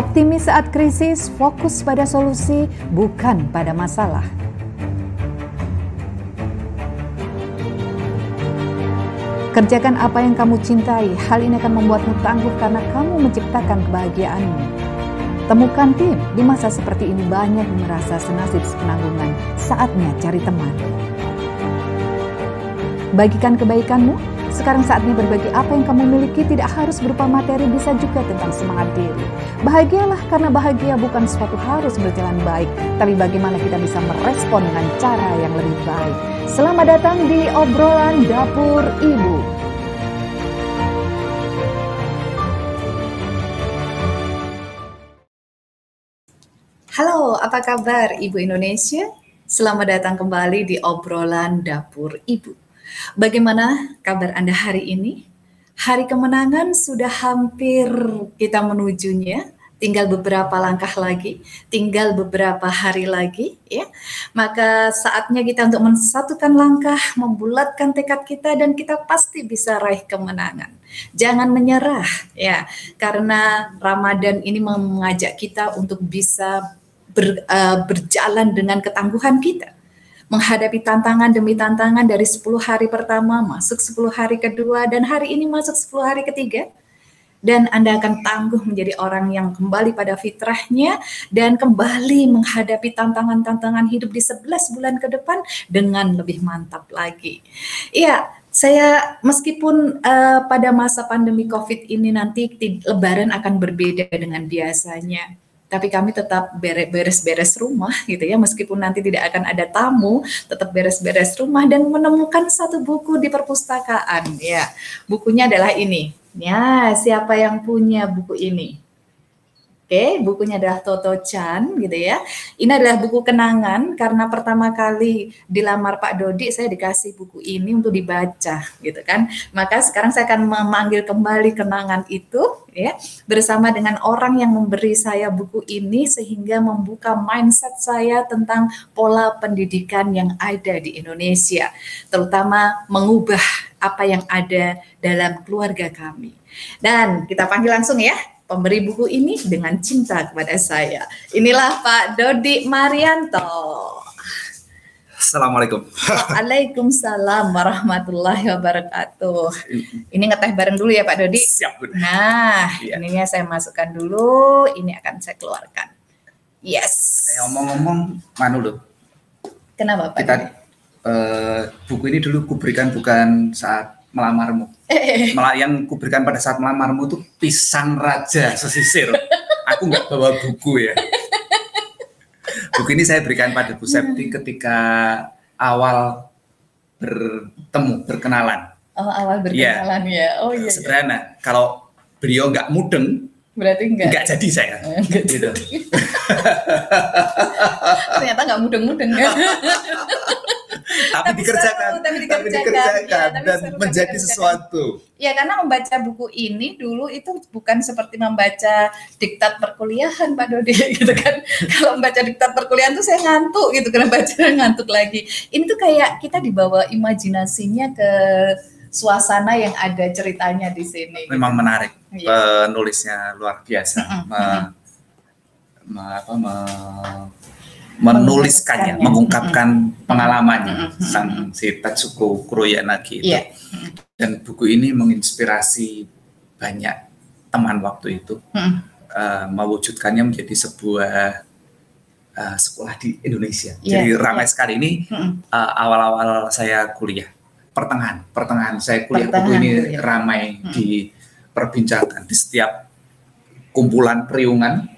Optimis saat krisis, fokus pada solusi, bukan pada masalah. Kerjakan apa yang kamu cintai, hal ini akan membuatmu tangguh karena kamu menciptakan kebahagiaanmu. Temukan tim, di masa seperti ini banyak yang merasa senasib sepenanggungan, saatnya cari teman. Bagikan kebaikanmu, sekarang saatnya berbagi apa yang kamu miliki tidak harus berupa materi, bisa juga tentang semangat diri. Bahagialah karena bahagia bukan suatu harus berjalan baik, tapi bagaimana kita bisa merespon dengan cara yang lebih baik. Selamat datang di obrolan dapur ibu. Halo, apa kabar Ibu Indonesia? Selamat datang kembali di obrolan dapur ibu. Bagaimana kabar Anda hari ini? Hari kemenangan sudah hampir kita menujunya, tinggal beberapa langkah lagi, tinggal beberapa hari lagi ya. Maka saatnya kita untuk mensatukan langkah, membulatkan tekad kita dan kita pasti bisa raih kemenangan. Jangan menyerah ya, karena Ramadan ini mengajak kita untuk bisa ber, uh, berjalan dengan ketangguhan kita menghadapi tantangan demi tantangan dari 10 hari pertama masuk 10 hari kedua dan hari ini masuk 10 hari ketiga dan Anda akan tangguh menjadi orang yang kembali pada fitrahnya dan kembali menghadapi tantangan-tantangan hidup di 11 bulan ke depan dengan lebih mantap lagi. Iya, saya meskipun uh, pada masa pandemi Covid ini nanti lebaran akan berbeda dengan biasanya tapi kami tetap beres-beres rumah gitu ya. Meskipun nanti tidak akan ada tamu tetap beres-beres rumah dan menemukan satu buku di perpustakaan. Ya bukunya adalah ini. Ya siapa yang punya buku ini Oke, bukunya adalah Toto Chan gitu ya. Ini adalah buku kenangan karena pertama kali dilamar Pak Dodi saya dikasih buku ini untuk dibaca gitu kan. Maka sekarang saya akan memanggil kembali kenangan itu ya bersama dengan orang yang memberi saya buku ini sehingga membuka mindset saya tentang pola pendidikan yang ada di Indonesia, terutama mengubah apa yang ada dalam keluarga kami. Dan kita panggil langsung ya pemberi buku ini dengan cinta kepada saya. Inilah Pak Dodi Marianto. Assalamualaikum. Waalaikumsalam warahmatullahi wabarakatuh. Ini ngeteh bareng dulu ya Pak Dodi. Siap. Nah, ya. ininya saya masukkan dulu, ini akan saya keluarkan. Yes. Saya ngomong-ngomong, mana dulu? Kenapa Pak? Kita uh, buku ini dulu kuberikan bukan saat melamarmu. Eh. Yang kuberikan pada saat melamarmu itu pisang raja sesisir. Aku nggak bawa buku ya. Buku ini saya berikan pada Bu Septi hmm. ketika awal bertemu, berkenalan. Oh, awal iya. berkenalan ya. ya. Oh iya. Sederhana. Iya. Kalau beliau nggak mudeng, berarti enggak enggak jadi saya enggak gitu ternyata nggak mudeng-mudeng ya tapi, tapi dikerjakan, seru, tapi dikerjakan, tapi dikerjakan ya, tapi dan seru, menjadi dikerjakan. sesuatu. Ya karena membaca buku ini dulu itu bukan seperti membaca diktat perkuliahan Pak Dodi gitu kan. Kalau membaca diktat perkuliahan tuh saya ngantuk gitu karena baca ngantuk lagi. Ini tuh kayak kita dibawa imajinasinya ke suasana yang ada ceritanya di sini. Memang gitu. menarik. Ya. Penulisnya luar biasa. Mm -hmm. me, me, apa, me, menuliskannya, mengungkapkan mm-hmm. pengalamannya mm-hmm. sang si Tatsuko Kuroyanagi itu. Yeah. Dan buku ini menginspirasi banyak teman waktu itu mm-hmm. uh, mewujudkannya menjadi sebuah uh, sekolah di Indonesia. Yeah. Jadi ramai yeah. sekali ini mm-hmm. uh, awal-awal saya kuliah, pertengahan, pertengahan saya kuliah pertengahan buku ini kuliah. ramai mm-hmm. diperbincangkan di setiap kumpulan periungan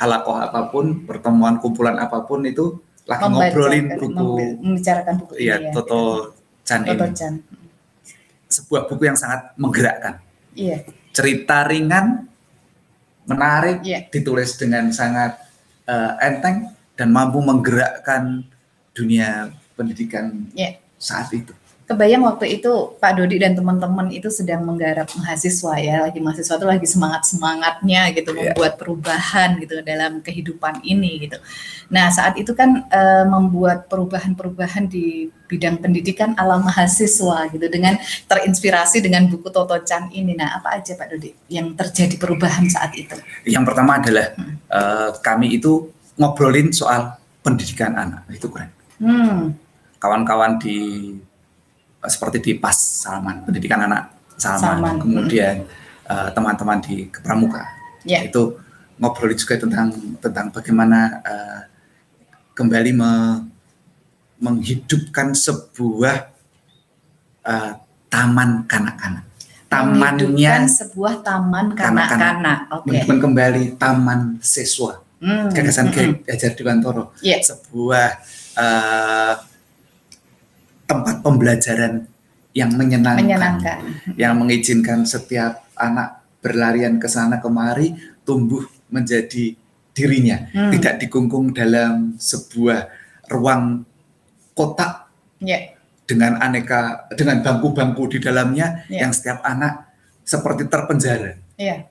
halakoh apa pun, pertemuan kumpulan apa pun itu lagi ngobrolin buku, membicarakan buku iya, ya, Toto Chan Toto ini. Chan. Sebuah buku yang sangat menggerakkan. Iya. Cerita ringan, menarik, iya. ditulis dengan sangat uh, enteng dan mampu menggerakkan dunia pendidikan iya. saat itu. Kebayang waktu itu Pak Dodi dan teman-teman itu sedang menggarap mahasiswa ya, lagi mahasiswa itu lagi semangat-semangatnya gitu yeah. membuat perubahan gitu dalam kehidupan ini gitu. Nah, saat itu kan e, membuat perubahan-perubahan di bidang pendidikan ala mahasiswa gitu dengan terinspirasi dengan buku Toto Chan ini. Nah, apa aja Pak Dodi yang terjadi perubahan saat itu? Yang pertama adalah hmm. e, kami itu ngobrolin soal pendidikan anak itu keren. Hmm. Kawan-kawan di seperti di PAS Salman, pendidikan anak Salman, Salman. kemudian uh, teman-teman di Kepramuka. Yeah. Itu ngobrol juga tentang tentang bagaimana uh, kembali me, menghidupkan sebuah uh, taman kanak-kanak. Tamannya sebuah taman kanak-kanak. Okay. Menghidupkan kembali taman siswa. Hmm. Gagasan hmm. Gajar Dewantoro. Yeah. Sebuah uh, tempat pembelajaran yang menyenangkan, menyenangkan, yang mengizinkan setiap anak berlarian ke sana kemari tumbuh menjadi dirinya, hmm. tidak dikungkung dalam sebuah ruang kotak yeah. dengan aneka dengan bangku-bangku di dalamnya yeah. yang setiap anak seperti terpenjara. Yeah.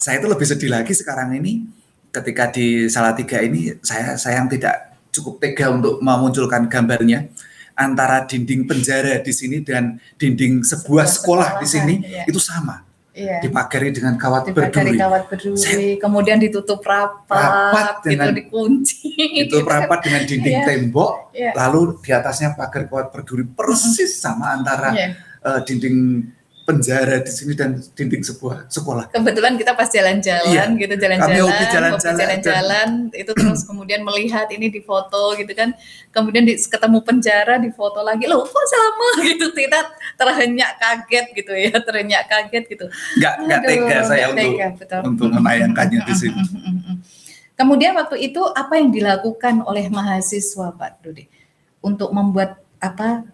Saya itu lebih sedih lagi sekarang ini ketika di Salatiga ini saya sayang tidak cukup tega untuk memunculkan gambarnya antara dinding penjara di sini dan dinding sebuah sekolah, di sini iya. itu sama. Iya. Dipagari dengan kawat berduri. kawat berduri, Saya, kemudian ditutup rapat, rapat gitu, dengan, gitu, dikunci. Itu rapat dengan dinding iya. tembok, iya. lalu di atasnya pagar kawat berduri persis sama antara iya. uh, dinding penjara di sini dan dinding sebuah sekolah. Kebetulan kita pas jalan-jalan iya. gitu jalan-jalan, jalan-jalan, itu terus kemudian melihat ini di foto gitu kan, kemudian di, ketemu penjara di foto lagi, loh kok sama gitu tidak terhenyak kaget gitu ya, terhenyak kaget gitu. Enggak enggak tega saya untuk tega, betul. untuk menayangkannya di sini. Kemudian waktu itu apa yang dilakukan oleh mahasiswa Pak Dodi untuk membuat apa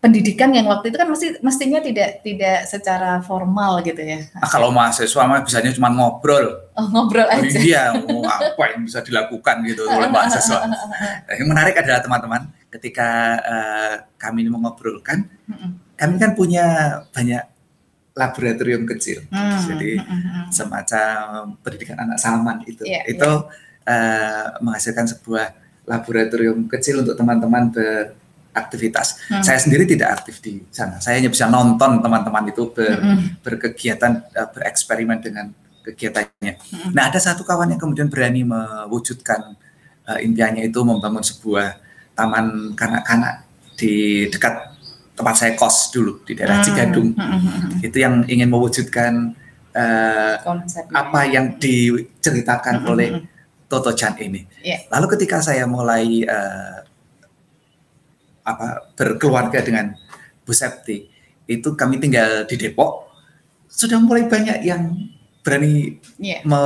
pendidikan yang waktu itu kan mesti mestinya tidak tidak secara formal gitu ya. Nah, kalau mahasiswa mah bisanya cuma ngobrol. Oh, ngobrol aja. Oh, iya, apa yang bisa dilakukan gitu oleh mahasiswa. Nah, yang menarik adalah teman-teman ketika uh, kami mengobrolkan, kami kan punya banyak laboratorium kecil. Hmm, Jadi semacam pendidikan anak Salman itu. Yeah, itu yeah. Uh, menghasilkan sebuah laboratorium kecil untuk teman-teman ber aktivitas. Hmm. Saya sendiri tidak aktif di sana. Saya hanya bisa nonton teman-teman itu ber, hmm. berkegiatan, uh, bereksperimen dengan kegiatannya. Hmm. Nah, ada satu kawan yang kemudian berani mewujudkan uh, impiannya itu membangun sebuah taman kanak-kanak di dekat tempat saya kos dulu di daerah hmm. Cigadung. Hmm. hmm, hmm. Itu yang ingin mewujudkan uh, apa yang diceritakan hmm. oleh Toto Chan ini. Yeah. Lalu ketika saya mulai uh, apa berkeluarga dengan Bu Septi itu kami tinggal di Depok sudah mulai banyak yang berani yeah. me,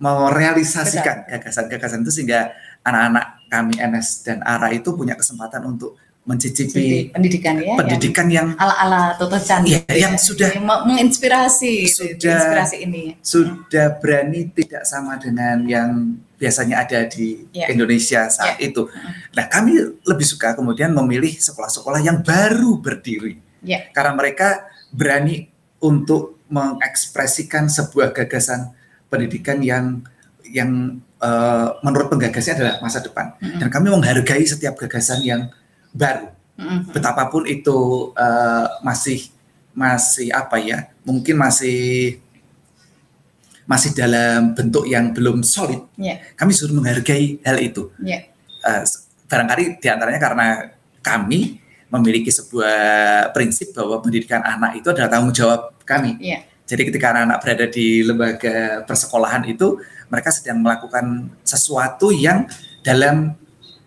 merealisasikan gagasan-gagasan itu sehingga anak-anak kami NS dan ARA itu punya kesempatan untuk mencicipi pendidikan ya pendidikan yang, yang ala-ala Toto Chan ya, yang sudah menginspirasi sudah inspirasi ini sudah berani tidak sama dengan yang biasanya ada di yeah. Indonesia saat yeah. itu. Nah, kami lebih suka kemudian memilih sekolah-sekolah yang baru berdiri. Yeah. Karena mereka berani untuk mengekspresikan sebuah gagasan pendidikan yang yang uh, menurut penggagasnya adalah masa depan. Mm -hmm. Dan kami menghargai setiap gagasan yang baru. Mm -hmm. Betapapun itu uh, masih masih apa ya? Mungkin masih masih dalam bentuk yang belum solid, yeah. kami suruh menghargai hal itu. Yeah. Uh, barangkali di antaranya karena kami memiliki sebuah prinsip bahwa pendidikan anak itu adalah tanggung jawab kami. Yeah. Jadi ketika anak-anak berada di lembaga persekolahan itu, mereka sedang melakukan sesuatu yang dalam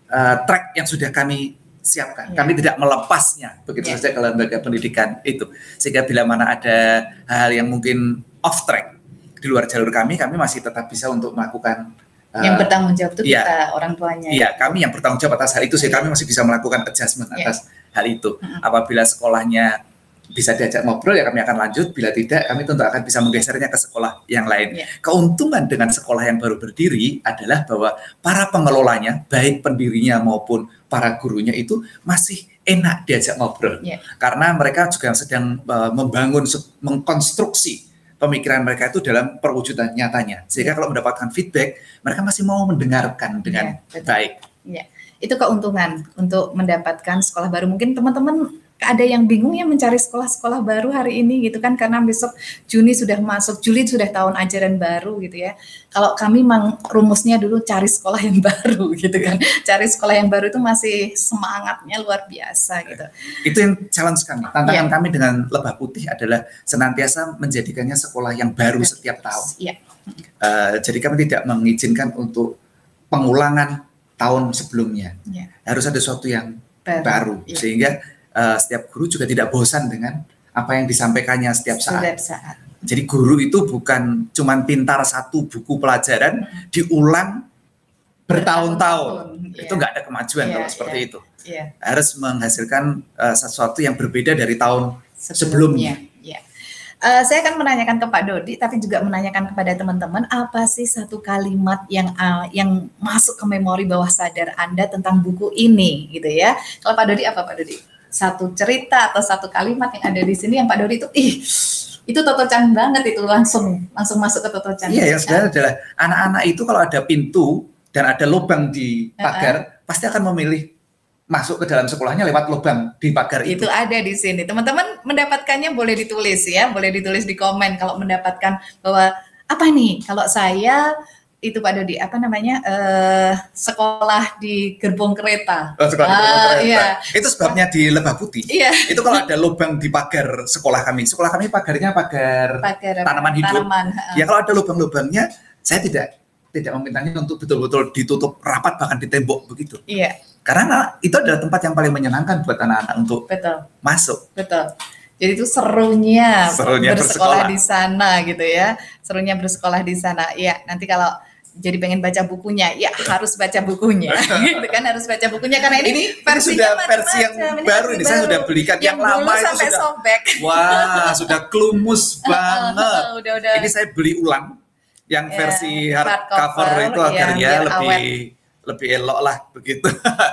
uh, track yang sudah kami siapkan. Yeah. Kami tidak melepasnya begitu yeah. saja ke lembaga pendidikan itu. Sehingga bila mana ada hal yang mungkin off track, di luar jalur kami, kami masih tetap bisa untuk melakukan yang uh, bertanggung jawab itu ya, kita orang tuanya. Iya, kami yang bertanggung jawab atas hal itu sih kami masih bisa melakukan adjustment ya. atas hal itu. Apabila sekolahnya bisa diajak ngobrol ya kami akan lanjut. Bila tidak, kami tentu akan bisa menggesernya ke sekolah yang lain. Ya. Keuntungan dengan sekolah yang baru berdiri adalah bahwa para pengelolanya, baik pendirinya maupun para gurunya itu masih enak diajak ngobrol yeah. karena mereka juga sedang uh, membangun mengkonstruksi pemikiran mereka itu dalam perwujudan nyatanya sehingga yeah. kalau mendapatkan feedback mereka masih mau mendengarkan dengan yeah, baik. Yeah. Itu keuntungan untuk mendapatkan sekolah baru. Mungkin teman-teman ada yang bingung ya mencari sekolah-sekolah baru hari ini gitu kan karena besok Juni sudah masuk Juli sudah tahun ajaran baru gitu ya kalau kami mang rumusnya dulu cari sekolah yang baru gitu kan cari sekolah yang baru itu masih semangatnya luar biasa gitu itu yang challenge kami tantangan yeah. kami dengan lebah putih adalah senantiasa menjadikannya sekolah yang baru setiap tahun yeah. uh, jadi kami tidak mengizinkan untuk pengulangan tahun sebelumnya yeah. harus ada sesuatu yang baru, baru. Yeah. sehingga uh, setiap guru juga tidak bosan dengan apa yang disampaikannya setiap saat. Setiap saat. Jadi guru itu bukan cuman pintar satu buku pelajaran hmm. diulang bertahun-tahun. Itu iya. nggak ada kemajuan yeah, kalau seperti yeah. itu. Yeah. Harus menghasilkan uh, sesuatu yang berbeda dari tahun sebelumnya. sebelumnya. Yeah. Uh, saya akan menanyakan ke Pak Dodi, tapi juga menanyakan kepada teman-teman apa sih satu kalimat yang uh, yang masuk ke memori bawah sadar Anda tentang buku ini, gitu ya? Kalau Pak Dodi apa Pak Dodi? Satu cerita atau satu kalimat yang ada di sini yang Pak Dori itu ih itu Toto Chan banget itu langsung langsung masuk ke Toto Chan. Iya yang sebenarnya adalah anak-anak itu kalau ada pintu dan ada lubang di pagar uh -huh. pasti akan memilih masuk ke dalam sekolahnya lewat lubang di pagar itu. Itu ada di sini. Teman-teman mendapatkannya boleh ditulis ya, boleh ditulis di komen kalau mendapatkan bahwa apa nih kalau saya itu Pak Dodi apa namanya uh, sekolah di gerbong kereta. Oh, sekolah uh, gerbong ah, kereta. Iya. Itu sebabnya di Lebah Putih. Iya. Itu kalau ada lubang di pagar sekolah kami. Sekolah kami pagarnya pagar, pagar tanaman hidup. Tanaman. Ya kalau ada lubang-lubangnya, saya tidak tidak memintanya untuk betul-betul ditutup rapat bahkan di tembok begitu. Iya. Karena itu adalah tempat yang paling menyenangkan buat anak-anak untuk Betul. masuk. Betul. Jadi itu serunya, serunya bersekolah, bersekolah di sana gitu ya. Serunya bersekolah di sana. Iya, nanti kalau jadi pengen baca bukunya, ya harus baca bukunya, gitu kan harus baca bukunya karena ini, ini versi sudah versi yang ini baru ini saya sudah belikan yang, yang lama itu sudah sobek. wah sudah klumus banget. udah, udah. Ini saya beli ulang yang ya, versi hardcover hard itu agar ya, ya lebih awet. lebih elok lah begitu.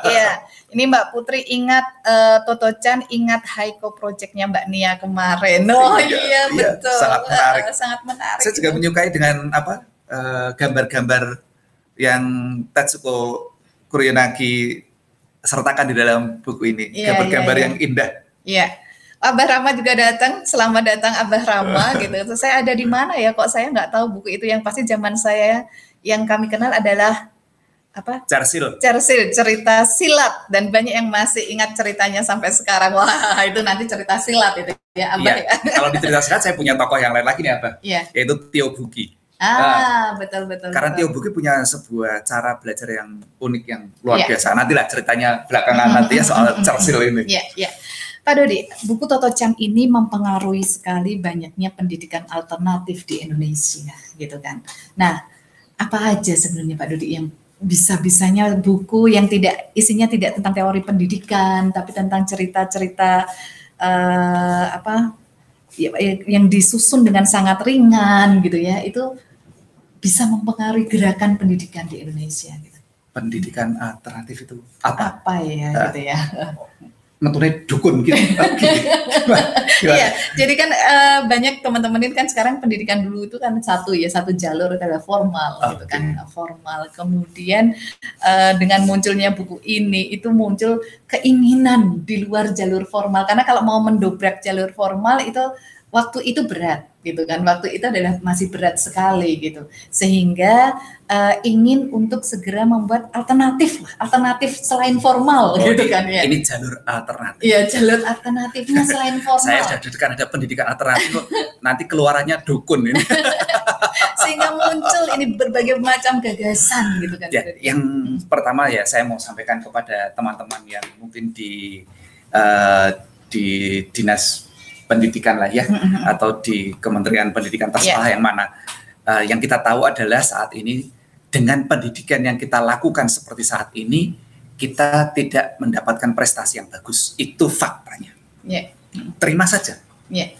Iya, ini Mbak Putri ingat uh, Toto Chan ingat Haiko Projectnya Mbak Nia kemarin. Oh iya, iya, iya betul. Sangat menarik. Uh, sangat menarik. Saya juga menyukai dengan apa Eh, gambar-gambar uh, yang Tetsuko Kuroyanagi sertakan di dalam buku ini. Iya, gambar-gambar yeah, yeah, yeah. yang indah. Iya. Abah Rama juga datang. Selamat datang Abah Rama gitu. Terus saya ada di mana ya? Kok saya nggak tahu buku itu yang pasti zaman saya yang kami kenal adalah apa? Cersil. Cersil, cerita silat dan banyak yang masih ingat ceritanya sampai sekarang. Wah, itu nanti cerita silat itu ya, Abah iya. ya. Kalau di cerita silat saya punya tokoh yang lain lagi nih, Abah. Iya. Yaitu Tio Buki. Ah, nah, betul betul. Karena Tio Buki punya sebuah cara belajar yang unik yang luar yeah. biasa. Nantilah ceritanya belakangan nanti ya soal Churchill ini. Iya, yeah, iya. Yeah. Pak Dodi, buku Toto Chan ini mempengaruhi sekali banyaknya pendidikan alternatif di Indonesia, gitu kan. Nah, apa aja sebenarnya Pak Dodi yang bisa-bisanya buku yang tidak isinya tidak tentang teori pendidikan, tapi tentang cerita-cerita uh, apa ya, yang disusun dengan sangat ringan gitu ya, itu bisa mempengaruhi gerakan pendidikan di Indonesia gitu. Pendidikan alternatif itu apa? Apa ya uh, gitu ya. Metode dukun gitu. Iya, jadi kan uh, banyak teman-teman ini kan sekarang pendidikan dulu itu kan satu ya, satu jalur adalah formal okay. gitu kan, formal. Kemudian uh, dengan munculnya buku ini itu muncul keinginan di luar jalur formal karena kalau mau mendobrak jalur formal itu waktu itu berat gitu kan. Waktu itu adalah masih berat sekali gitu. Sehingga uh, ingin untuk segera membuat alternatif lah alternatif selain formal oh, gitu kan ya. ini jalur alternatif. Iya jalur alternatifnya selain formal. saya sudah dudukkan ada pendidikan alternatif nanti keluarannya dukun ini. Sehingga muncul ini berbagai macam gagasan gitu kan. Ya, yang pertama ya saya mau sampaikan kepada teman-teman yang mungkin di uh, di dinas pendidikan lah ya mm-hmm. atau di Kementerian Pendidikan terserah yeah. yang mana. Uh, yang kita tahu adalah saat ini dengan pendidikan yang kita lakukan seperti saat ini kita tidak mendapatkan prestasi yang bagus. Itu faktanya. Yeah. Terima saja. Yeah.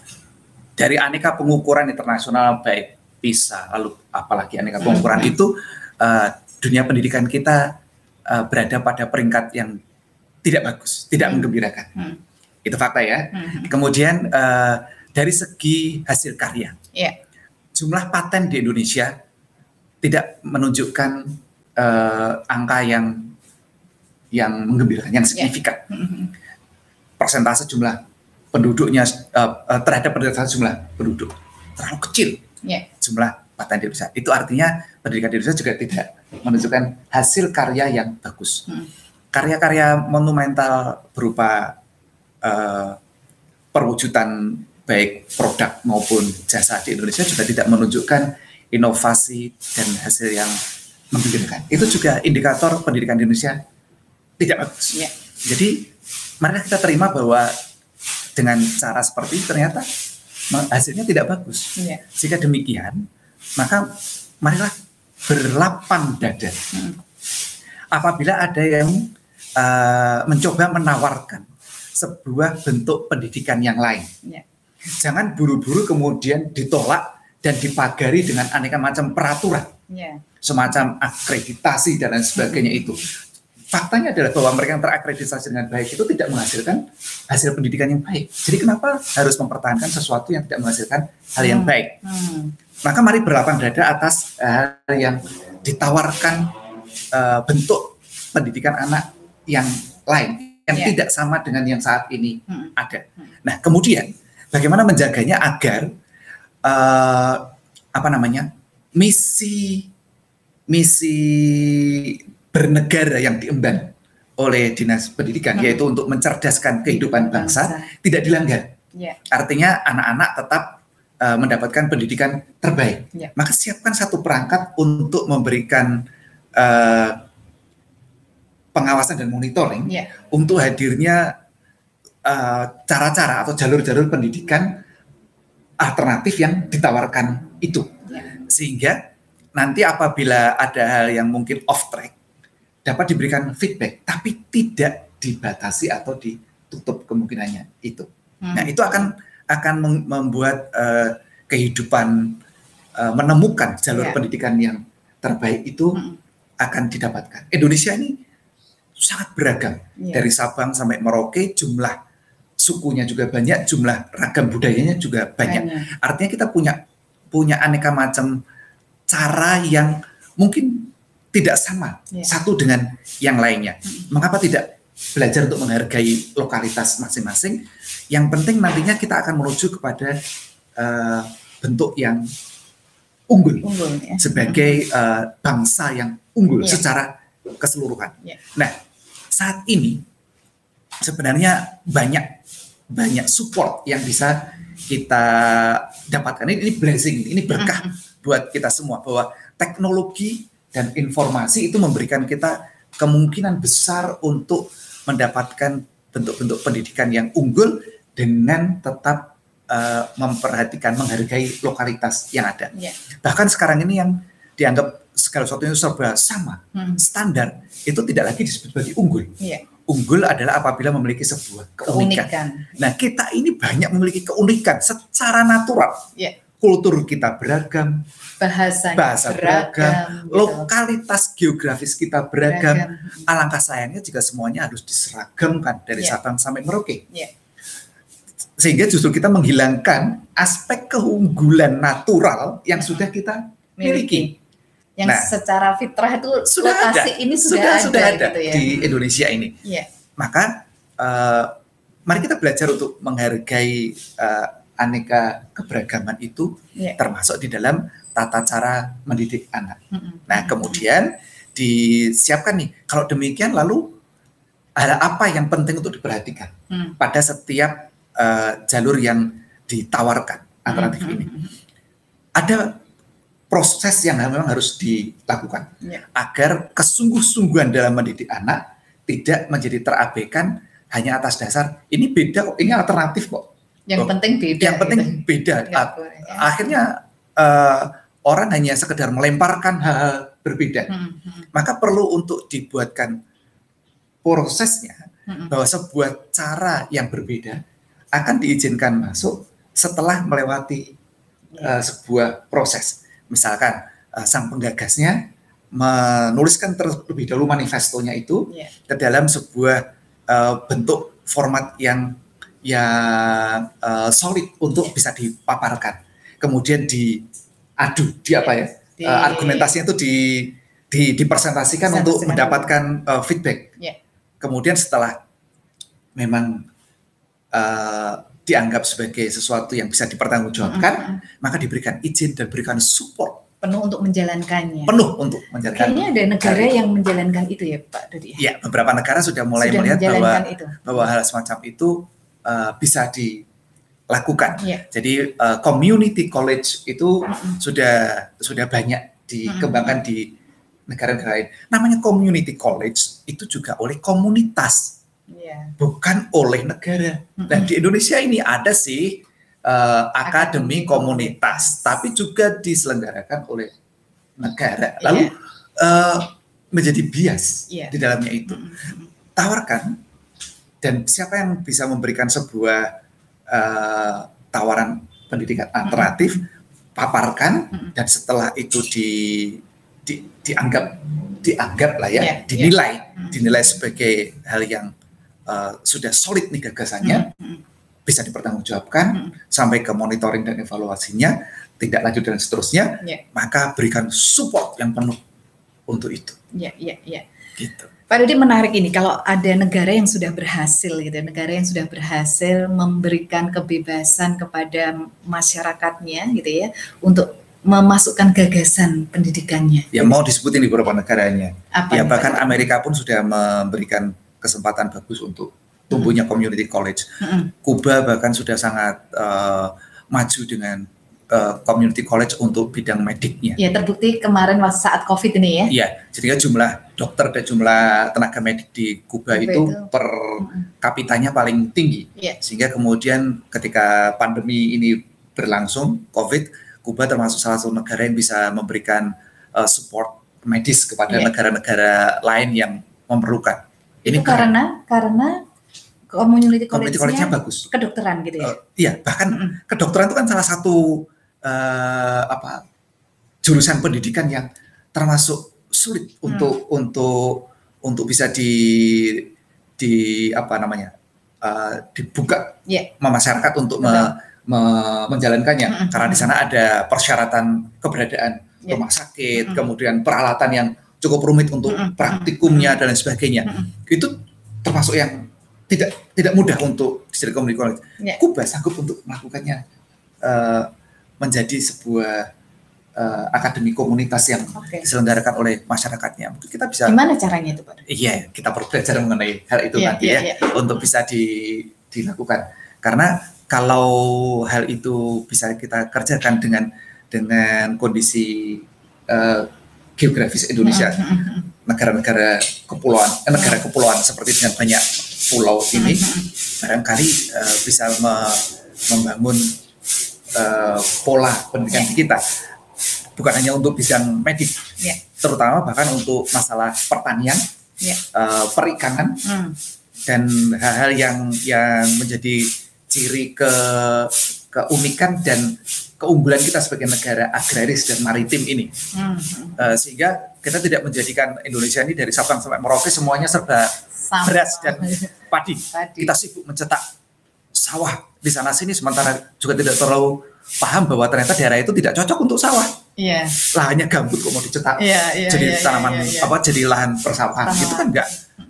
Dari aneka pengukuran internasional baik PISA lalu apalagi aneka pengukuran mm-hmm. itu uh, dunia pendidikan kita uh, berada pada peringkat yang tidak bagus, tidak hmm. menggembirakan. Hmm. Itu fakta ya. Hmm. Kemudian uh, dari segi hasil karya, yeah. jumlah paten di Indonesia tidak menunjukkan uh, angka yang yang menggembirakan, yang ya. signifikan. Yeah. Hmm. Persentase jumlah penduduknya uh, terhadap persentase jumlah penduduk terlalu kecil. Yeah. Jumlah paten di Indonesia. Itu artinya pendidikan di Indonesia juga tidak menunjukkan hasil karya yang bagus. Hmm karya-karya monumental berupa uh, perwujudan baik produk maupun jasa di Indonesia juga tidak menunjukkan inovasi dan hasil yang membingungkan. Itu juga indikator pendidikan di Indonesia tidak bagus. Ya. Jadi mari kita terima bahwa dengan cara seperti itu ternyata hasilnya tidak bagus. Ya. Jika demikian, maka marilah berlapang dada. Hmm. Apabila ada yang uh, mencoba menawarkan sebuah bentuk pendidikan yang lain. Ya. Jangan buru-buru kemudian ditolak dan dipagari dengan aneka macam peraturan, ya. semacam akreditasi dan lain sebagainya itu. Faktanya adalah bahwa mereka yang terakreditasi dengan baik itu tidak menghasilkan hasil pendidikan yang baik. Jadi kenapa harus mempertahankan sesuatu yang tidak menghasilkan hal yang hmm. baik? Hmm. Maka mari berlapang dada atas hal yang ditawarkan uh, bentuk pendidikan anak yang lain yang yeah. tidak sama dengan yang saat ini hmm. ada. Nah, kemudian bagaimana menjaganya agar uh, apa namanya misi misi bernegara yang diemban oleh dinas pendidikan hmm. yaitu untuk mencerdaskan kehidupan bangsa, bangsa. tidak dilanggar. Yeah. Artinya anak-anak tetap uh, mendapatkan pendidikan terbaik. Yeah. Maka siapkan satu perangkat untuk memberikan uh, pengawasan dan monitoring yeah. untuk hadirnya eh, cara-cara uh, atau jalur-jalur pendidikan alternatif yang ditawarkan itu. Yeah. Sehingga nanti apabila ada hal yang mungkin off track dapat diberikan feedback tapi tidak dibatasi atau ditutup kemungkinannya itu. Hmm. Nah, itu akan akan membuat uh, kehidupan uh, menemukan jalur yeah. pendidikan yang terbaik itu hmm. akan didapatkan. Indonesia ini sangat beragam yeah. dari Sabang sampai Merauke jumlah sukunya juga banyak jumlah ragam budayanya juga banyak banyak. artinya kita punya punya aneka macam cara yang mungkin tidak sama yeah. satu dengan yang lainnya hmm. mengapa tidak belajar untuk menghargai lokalitas masing-masing yang penting nantinya kita akan menuju kepada uh, bentuk yang unggul, unggul ya. sebagai uh, bangsa yang unggul yeah. secara keseluruhan. Yeah. Nah, saat ini sebenarnya banyak banyak support yang bisa kita dapatkan ini, ini blessing ini berkah buat kita semua bahwa teknologi dan informasi itu memberikan kita kemungkinan besar untuk mendapatkan bentuk-bentuk pendidikan yang unggul dengan tetap uh, memperhatikan menghargai lokalitas yang ada. Yeah. Bahkan sekarang ini yang dianggap segala sesuatunya serba sama, hmm. standar, itu tidak lagi disebut sebagai unggul. Yeah. Unggul adalah apabila memiliki sebuah keunikan. keunikan. Nah, kita ini banyak memiliki keunikan secara natural. Yeah. Kultur kita beragam, bahasa bahasa beragam, beragam gitu. lokalitas geografis kita beragam. beragam. Alangkah sayangnya jika semuanya harus diseragamkan dari yeah. Sabang sampai Merauke. Yeah. Sehingga justru kita menghilangkan aspek keunggulan natural yang sudah kita miliki yang nah, secara fitrah itu sudah ada. ini sudah, sudah ada, sudah ada gitu ya. di Indonesia ini. Yeah. Maka uh, mari kita belajar untuk menghargai uh, aneka keberagaman itu yeah. termasuk di dalam tata cara mendidik anak. Mm -hmm. Nah, kemudian disiapkan nih. Kalau demikian lalu ada apa yang penting untuk diperhatikan mm. pada setiap uh, jalur yang ditawarkan alternatif mm -hmm. ini. Ada proses yang memang harus dilakukan ya. agar kesungguh-sungguhan dalam mendidik anak tidak menjadi terabaikan hanya atas dasar ini beda kok, ini alternatif kok. Yang oh, penting beda. Yang penting gitu. beda. Ya, Akhirnya uh, orang hanya sekedar melemparkan hal-hal berbeda. Hmm, hmm. Maka perlu untuk dibuatkan prosesnya hmm. bahwa sebuah cara yang berbeda akan diizinkan masuk setelah melewati uh, sebuah proses misalkan uh, sang penggagasnya menuliskan terlebih dahulu manifestonya itu yeah. ke dalam sebuah uh, bentuk format yang yang uh, solid untuk yeah. bisa dipaparkan. Kemudian diadu, di apa ya? Di, uh, argumentasinya itu di, di dipresentasikan untuk mendapatkan uh, feedback. Yeah. Kemudian setelah memang uh, dianggap sebagai sesuatu yang bisa dipertanggungjawabkan, mm -hmm. maka diberikan izin dan berikan support penuh untuk menjalankannya. Penuh untuk menjalankan. Kayaknya ada negara yang menjalankan itu ya, Pak Dodi. Ya, beberapa negara sudah mulai sudah melihat bahwa itu. bahwa hal semacam itu uh, bisa dilakukan. Ya. Jadi uh, community college itu mm -hmm. sudah sudah banyak dikembangkan mm -hmm. di negara-negara lain. Namanya community college itu juga oleh komunitas, ya. bukan oleh negara. Mm -hmm. Nah di Indonesia ini ada sih uh, akademi komunitas, tapi juga diselenggarakan oleh negara. Iya. Lalu yeah. uh, menjadi bias yeah. di dalamnya itu. Tawarkan dan siapa yang bisa memberikan sebuah uh, tawaran pendidikan alternatif, paparkan dan setelah itu di, di dianggap dianggap lah ya, yeah, dinilai yeah. dinilai sebagai hal yang uh, sudah solid nih gagasannya. Mm -hmm bisa dipertanggungjawabkan hmm. sampai ke monitoring dan evaluasinya, tidak lanjut dan seterusnya, yeah. maka berikan support yang penuh untuk itu. Iya, iya, iya. Gitu. Pak Dodi menarik ini kalau ada negara yang sudah berhasil gitu, negara yang sudah berhasil memberikan kebebasan kepada masyarakatnya gitu ya untuk memasukkan gagasan pendidikannya. Ya mau disebutin di beberapa negaranya. Apa ya bahkan Amerika pun sudah memberikan kesempatan bagus untuk tumbuhnya community college. Kuba bahkan sudah sangat uh, maju dengan uh, community college untuk bidang mediknya. Ya terbukti kemarin saat COVID ini ya. Iya, jadi jumlah dokter dan jumlah tenaga medik di Kuba itu, itu per kapitanya paling tinggi. Yeah. Sehingga kemudian ketika pandemi ini berlangsung COVID, Kuba termasuk salah satu negara yang bisa memberikan uh, support medis kepada iya. negara-negara lain yang memerlukan. Ini itu karena karena community college-nya college bagus. Kedokteran gitu ya. Uh, iya, bahkan mm kedokteran itu kan salah satu uh, apa jurusan pendidikan yang termasuk sulit hmm. untuk untuk untuk bisa di di apa namanya uh, dibuka yeah. masyarakat untuk me, me, menjalankannya mm -hmm. karena di sana ada persyaratan keberadaan yeah. rumah sakit mm -hmm. kemudian peralatan yang cukup rumit untuk mm -hmm. praktikumnya dan lain sebagainya mm -hmm. itu termasuk yang tidak tidak mudah untuk district community college. Yeah. Kuba sanggup untuk melakukannya uh, menjadi sebuah uh, akademi komunitas yang okay. diselenggarakan oleh masyarakatnya. Mungkin kita bisa. Gimana caranya itu, Pak? Iya, kita perlu belajar mengenai hal itu yeah, nanti yeah, ya yeah. untuk bisa di, dilakukan. Karena kalau hal itu bisa kita kerjakan dengan dengan kondisi uh, geografis Indonesia, mm-hmm, mm-hmm. negara-negara kepulauan, eh, negara kepulauan seperti dengan banyak pulau ini barangkali uh, bisa me membangun uh, pola pendidikan yeah. kita bukan hanya untuk bidang medik yeah. terutama bahkan untuk masalah pertanian yeah. Ya. uh, perikanan mm. dan hal-hal yang yang menjadi ciri ke keunikan dan keunggulan kita sebagai negara agraris dan maritim ini mm. uh, sehingga kita tidak menjadikan Indonesia ini dari Sabang sampai Merauke semuanya serba sama. beras dan padi. padi. Kita sibuk mencetak sawah di sana sini sementara juga tidak terlalu paham bahwa ternyata daerah itu tidak cocok untuk sawah. Iya. Lahannya gambut kok mau dicetak yeah, yeah, jadi yeah, tanaman yeah, yeah. apa jadi lahan persawahan itu kan enggak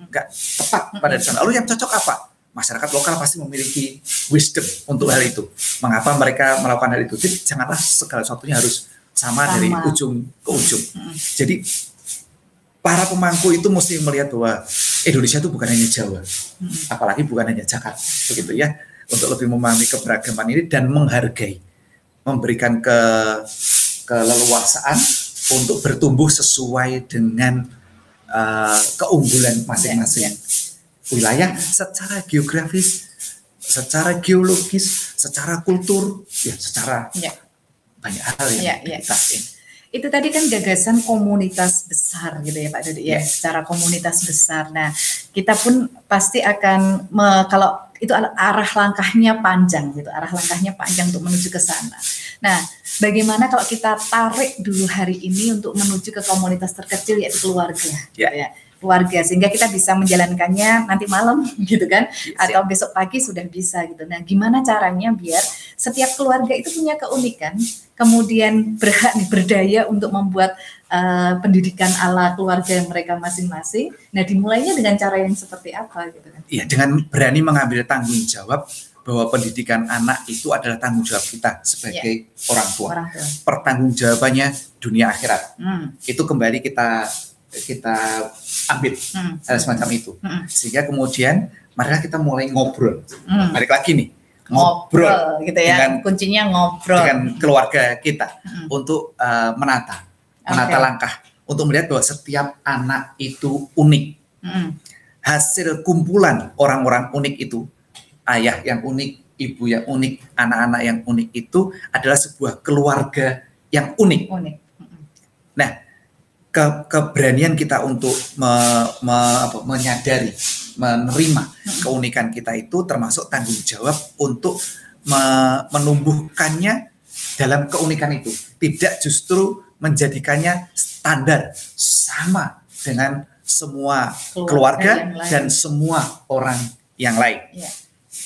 enggak tepat pada sana. Lalu yang cocok apa? Masyarakat lokal pasti memiliki wisdom untuk hal itu. Mengapa mereka melakukan hal itu? Jadi janganlah segala sesuatunya harus sama, sama. dari ujung ke ujung. Jadi para pemangku itu mesti melihat bahwa Indonesia itu bukan hanya Jawa, hmm. apalagi bukan hanya Jakarta, begitu ya, untuk lebih memahami keberagaman ini dan menghargai, memberikan ke keleluasaan untuk bertumbuh sesuai dengan uh, keunggulan masing-masing ya, ya. Wilayah secara geografis, secara geologis, secara kultur, ya secara ya. banyak hal yang ya, ya. kita ini itu tadi kan gagasan komunitas besar gitu ya Pak Dodi ya, yeah. secara komunitas besar. Nah, kita pun pasti akan me, kalau itu arah langkahnya panjang gitu, arah langkahnya panjang untuk menuju ke sana. Nah, bagaimana kalau kita tarik dulu hari ini untuk menuju ke komunitas terkecil yaitu keluarga, yeah. gitu ya. keluarga sehingga kita bisa menjalankannya nanti malam gitu kan atau besok pagi sudah bisa gitu. Nah, gimana caranya biar setiap keluarga itu punya keunikan, kemudian berhak berdaya untuk membuat uh, pendidikan ala keluarga mereka masing-masing. Nah, dimulainya dengan cara yang seperti apa gitu kan? Iya, dengan berani mengambil tanggung jawab bahwa pendidikan anak itu adalah tanggung jawab kita sebagai yeah. orang tua. Orang tua. Pertanggungjawabannya dunia akhirat. Hmm. Itu kembali kita kita ambil hmm. hal semacam itu. Hmm. Sehingga kemudian mari kita mulai ngobrol. Hmm. Balik lagi nih ngobrol, ngobrol gitu ya. Dengan, kuncinya ngobrol dengan keluarga kita hmm. untuk uh, menata menata okay. langkah untuk melihat bahwa setiap anak itu unik. Hmm. Hasil kumpulan orang-orang unik itu ayah yang unik, ibu yang unik, anak-anak yang unik itu adalah sebuah keluarga yang unik. unik. Nah, ke, keberanian kita untuk me, me, apa, menyadari, menerima keunikan kita itu termasuk tanggung jawab untuk me, menumbuhkannya dalam keunikan itu. Tidak justru menjadikannya standar sama dengan semua keluarga, keluarga dan semua orang yang lain. Ya.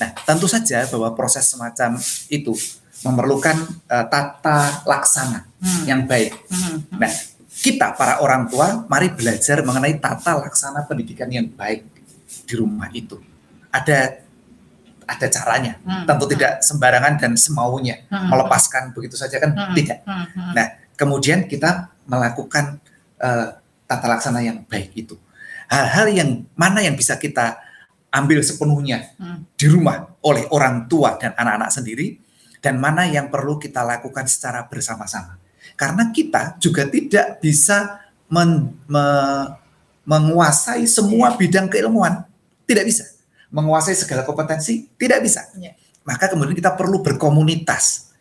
Nah, tentu saja bahwa proses semacam itu memerlukan uh, tata laksana hmm. yang baik. Hmm. Nah, kita para orang tua mari belajar mengenai tata laksana pendidikan yang baik di rumah itu. Ada ada caranya. Hmm. Tentu tidak sembarangan dan semaunya hmm. melepaskan begitu saja kan hmm. tidak. Hmm. hmm. Nah, kemudian kita melakukan uh, tata laksana yang baik itu. Hal-hal yang mana yang bisa kita ambil sepenuhnya hmm. di rumah oleh orang tua dan anak-anak sendiri dan mana yang perlu kita lakukan secara bersama-sama. Karena kita juga tidak bisa men, me, menguasai semua yeah. bidang keilmuan. Tidak bisa. Menguasai segala kompetensi tidak bisa. Yeah. Maka kemudian kita perlu berkomunitas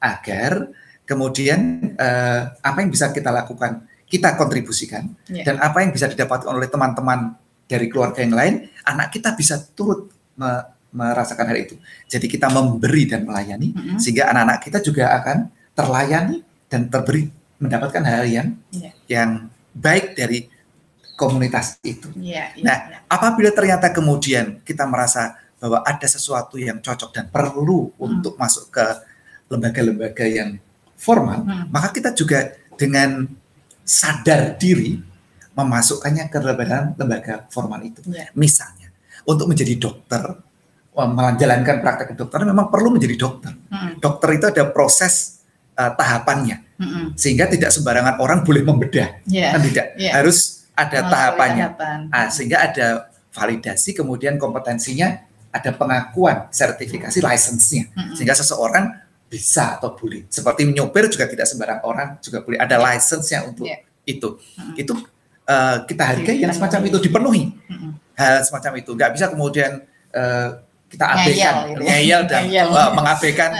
agar kemudian eh, apa yang bisa kita lakukan kita kontribusikan yeah. dan apa yang bisa didapatkan oleh teman-teman dari keluarga yang lain, anak kita bisa turut me merasakan hal itu. Jadi kita memberi dan melayani, mm -hmm. sehingga anak-anak kita juga akan terlayani dan terberi mendapatkan hal yang yeah. yang baik dari komunitas itu. Yeah, yeah, nah, yeah. apabila ternyata kemudian kita merasa bahwa ada sesuatu yang cocok dan perlu mm. untuk masuk ke lembaga-lembaga yang formal, mm. maka kita juga dengan sadar diri memasukkannya ke dalam lembaga formal itu. Yeah. Misalnya, untuk menjadi dokter, menjalankan praktek dokter memang perlu menjadi dokter. Mm. Dokter itu ada proses uh, tahapannya, mm -hmm. sehingga tidak sembarangan orang boleh membedah, yeah. kan tidak. Yeah. Harus ada oh, tahapannya, ah, sehingga ada validasi, kemudian kompetensinya, ada pengakuan, sertifikasi, lisensinya, mm -hmm. sehingga seseorang bisa atau boleh. Seperti menyopir juga tidak sembarang orang juga boleh ada lisensinya untuk yeah. itu. Mm -hmm. Itu uh, kita hargai yang semacam itu dipenuhi hal semacam itu nggak bisa kemudian uh, kita abaikan gitu ya. ngeyel dan Uh, mengabaikan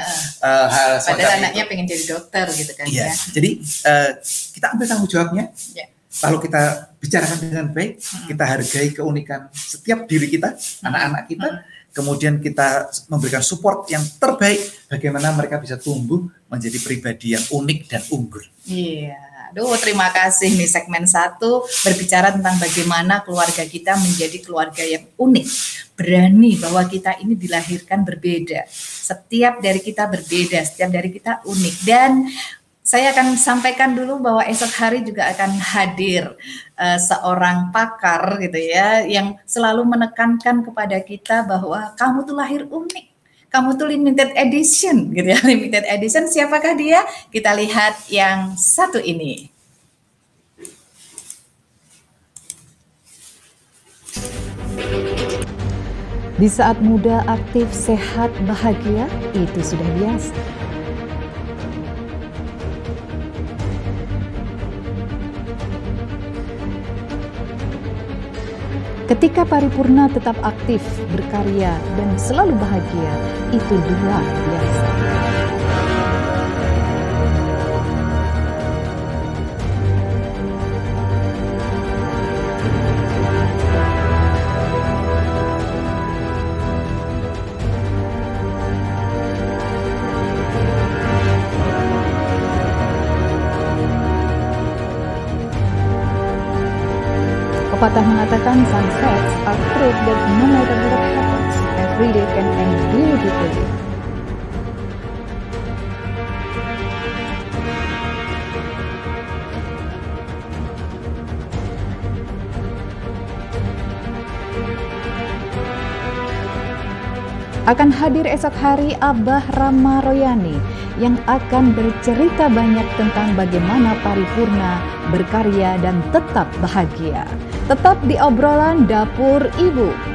uh, hal semacam Padahal anaknya pengen jadi dokter gitu kan iya. ya. Jadi uh, kita ambil tanggung jawabnya. Ya. Lalu kita bicarakan dengan baik, hmm. kita hargai keunikan setiap diri kita, anak-anak kita, hmm. Kemudian kita memberikan support yang terbaik bagaimana mereka bisa tumbuh menjadi pribadi yang unik dan unggul. Iya. Aduh, terima kasih nih segmen satu berbicara tentang bagaimana keluarga kita menjadi keluarga yang unik. Berani bahwa kita ini dilahirkan berbeda. Setiap dari kita berbeda, setiap dari kita unik. Dan saya akan sampaikan dulu bahwa esok hari juga akan hadir uh, seorang pakar gitu ya yang selalu menekankan kepada kita bahwa kamu tuh lahir unik. Kamu tuh limited edition gitu ya limited edition. Siapakah dia? Kita lihat yang satu ini. Di saat muda, aktif, sehat, bahagia, itu sudah biasa. Ketika paripurna tetap aktif, berkarya, dan selalu bahagia, itu luar biasa. Pepatah mengatakan facts are proof that no matter what happens, every day can end beautifully. akan hadir esok hari Abah Rama Royani yang akan bercerita banyak tentang bagaimana paripurna berkarya dan tetap bahagia. Tetap di obrolan dapur ibu.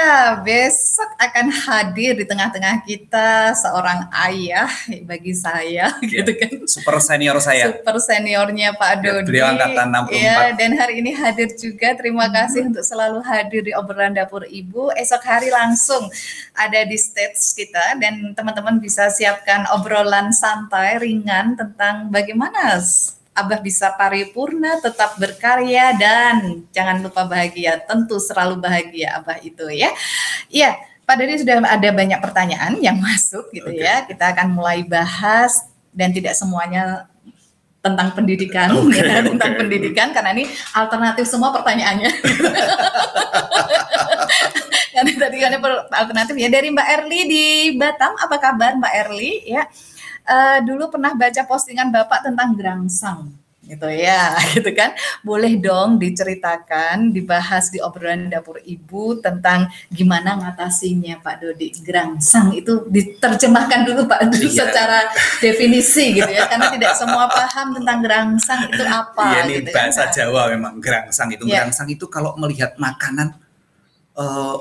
Iya, besok akan hadir di tengah-tengah kita seorang ayah bagi saya, ya, gitu kan. Super senior saya. Super seniornya Pak ya, Dodi. Beliau angkatan 64. Iya, dan hari ini hadir juga. Terima hmm. kasih untuk selalu hadir di obrolan dapur Ibu. Esok hari langsung ada di stage kita dan teman-teman bisa siapkan obrolan santai ringan tentang bagaimana Abah bisa paripurna, tetap berkarya dan jangan lupa bahagia. Tentu selalu bahagia Abah itu ya. Iya, Pak Dodi sudah ada banyak pertanyaan yang masuk gitu okay. ya. Kita akan mulai bahas dan tidak semuanya tentang pendidikan okay, ya, tentang pendidikan karena ini alternatif semua pertanyaannya. karena tadi kan alternatif ya dari Mbak Erli di Batam. Apa kabar Mbak Erli ya? Uh, dulu pernah baca postingan Bapak tentang gerangsang gitu ya gitu kan boleh dong diceritakan dibahas di obrolan dapur ibu tentang gimana ngatasinya Pak Dodi gerangsang itu diterjemahkan dulu Pak dulu iya. secara definisi gitu ya karena tidak semua paham tentang gerangsang itu apa iya, ini gitu bahasa kan? Jawa memang gerangsang itu ya. gerangsang itu kalau melihat makanan uh,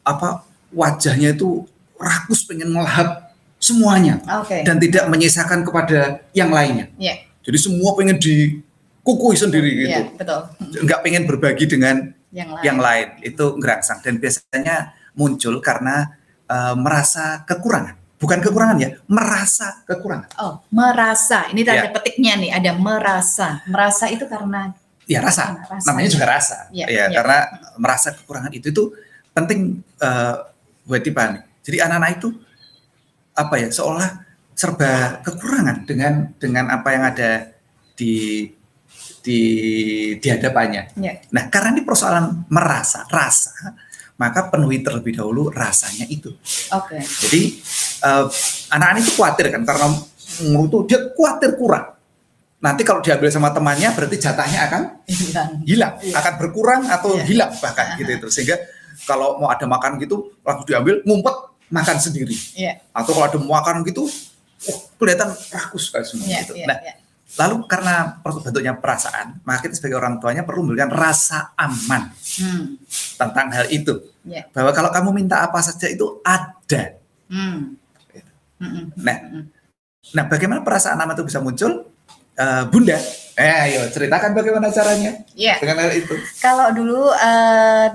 apa wajahnya itu rakus pengen melahap semuanya okay. dan tidak menyisakan kepada yang lainnya. Yeah. Jadi semua pengen dikukui sendiri gitu. Yeah, betul. Enggak pengen berbagi dengan yang lain. yang lain. Itu ngerangsang dan biasanya muncul karena uh, merasa kekurangan. Bukan kekurangan ya, merasa kekurangan. Oh, merasa. Ini tanda yeah. petiknya nih, ada merasa. Merasa itu karena ya rasa. rasa. Namanya juga rasa. Ya, ya, ya, karena merasa kekurangan itu itu penting uh, buat Tiffany. Jadi anak-anak itu apa ya seolah serba kekurangan dengan dengan apa yang ada di di di hadapannya. Ya. Nah, karena ini persoalan merasa, rasa, maka penuhi terlebih dahulu rasanya itu. Oke. Okay. Jadi uh, anak-anak itu khawatir kan karena itu dia khawatir kurang. Nanti kalau diambil sama temannya berarti jatahnya akan hilang, hilang ya. akan berkurang atau ya. hilang bahkan gitu itu. Sehingga kalau mau ada makan gitu langsung diambil ngumpet makan sendiri. Yeah. Atau kalau ada makan gitu, oh, kelihatan rakus kayak semua yeah, gitu. Yeah, nah, yeah. lalu karena bentuknya perasaan, maka kita sebagai orang tuanya perlu memberikan rasa aman hmm. tentang hal itu. Yeah. Bahwa kalau kamu minta apa saja itu ada. Hmm. Nah, nah bagaimana perasaan aman itu bisa muncul? Uh, Bunda, eh ayo ceritakan bagaimana caranya yeah. dengan hal itu. Kalau dulu uh,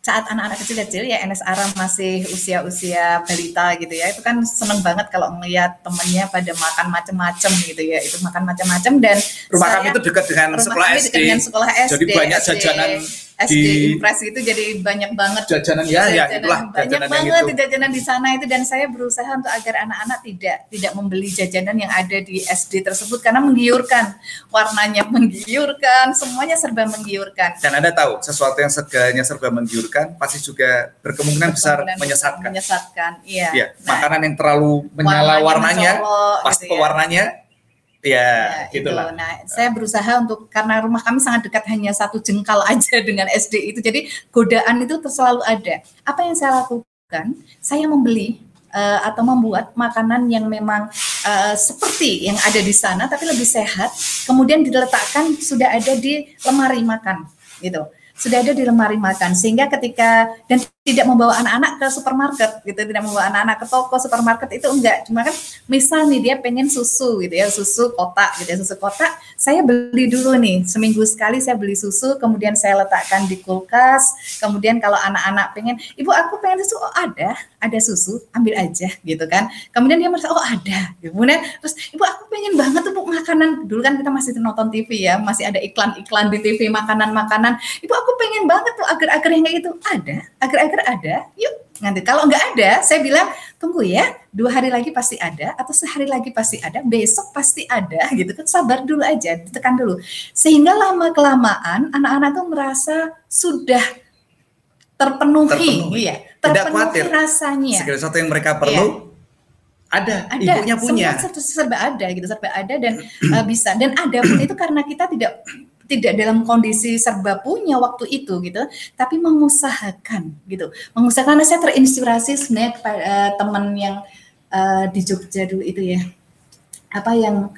saat anak-anak kecil-kecil ya NSR masih usia-usia balita gitu ya itu kan seneng banget kalau melihat temennya pada makan macem-macem gitu ya itu makan macem-macem dan rumah kami itu dekat dengan sekolah SD. dengan sekolah SD jadi banyak jajanan SD di Impress itu jadi banyak banget. jajanan ya, ya jajanan, ya itulah banyak jajanan banget itu. jajanan di sana itu. Dan saya berusaha untuk agar anak-anak tidak tidak membeli jajanan yang ada di SD tersebut karena menggiurkan. Warnanya menggiurkan semuanya serba menggiurkan. Dan anda tahu sesuatu yang segalanya serba menggiurkan pasti juga berkemungkinan besar menyesatkan. menyesatkan iya. Ya, nah, makanan yang terlalu menyala warnanya, warnanya pas gitu ya. Ya, ya itulah. Itu. Nah, saya berusaha untuk karena rumah kami sangat dekat hanya satu jengkal aja dengan SD itu, jadi godaan itu selalu ada. Apa yang saya lakukan? Saya membeli uh, atau membuat makanan yang memang uh, seperti yang ada di sana, tapi lebih sehat. Kemudian diletakkan sudah ada di lemari makan, gitu. Sudah ada di lemari makan, sehingga ketika dan tidak membawa anak-anak ke supermarket gitu tidak membawa anak-anak ke toko supermarket itu enggak. Cuma kan misal nih dia pengen susu gitu ya susu kotak gitu ya susu kotak saya beli dulu nih. Seminggu sekali saya beli susu kemudian saya letakkan di kulkas. Kemudian kalau anak-anak pengen ibu aku pengen susu. Oh ada ada susu ambil aja gitu kan. Kemudian dia merasa oh ada. Kemudian terus ibu aku pengen banget tuh makanan. Dulu kan kita masih nonton TV ya masih ada iklan-iklan di TV makanan-makanan. Ibu aku pengen banget tuh agar-agar yang kayak gitu. Ada agar-agar ada, yuk Nanti kalau nggak ada, saya bilang tunggu ya, dua hari lagi pasti ada, atau sehari lagi pasti ada, besok pasti ada, gitu kan. Sabar dulu aja, ditekan dulu. Sehingga lama kelamaan anak-anak tuh merasa sudah terpenuhi, terpenuhi. ya, terpenuhi Tidak khawatir. rasanya. Segala sesuatu yang mereka perlu, ya ada, ada ibunya punya semua serba ada gitu serba ada dan uh, bisa dan ada pun itu karena kita tidak tidak dalam kondisi serba punya waktu itu gitu, tapi mengusahakan gitu. Mengusahakan saya terinspirasi sebenarnya kepada uh, teman yang uh, di Jogja dulu itu ya. Apa yang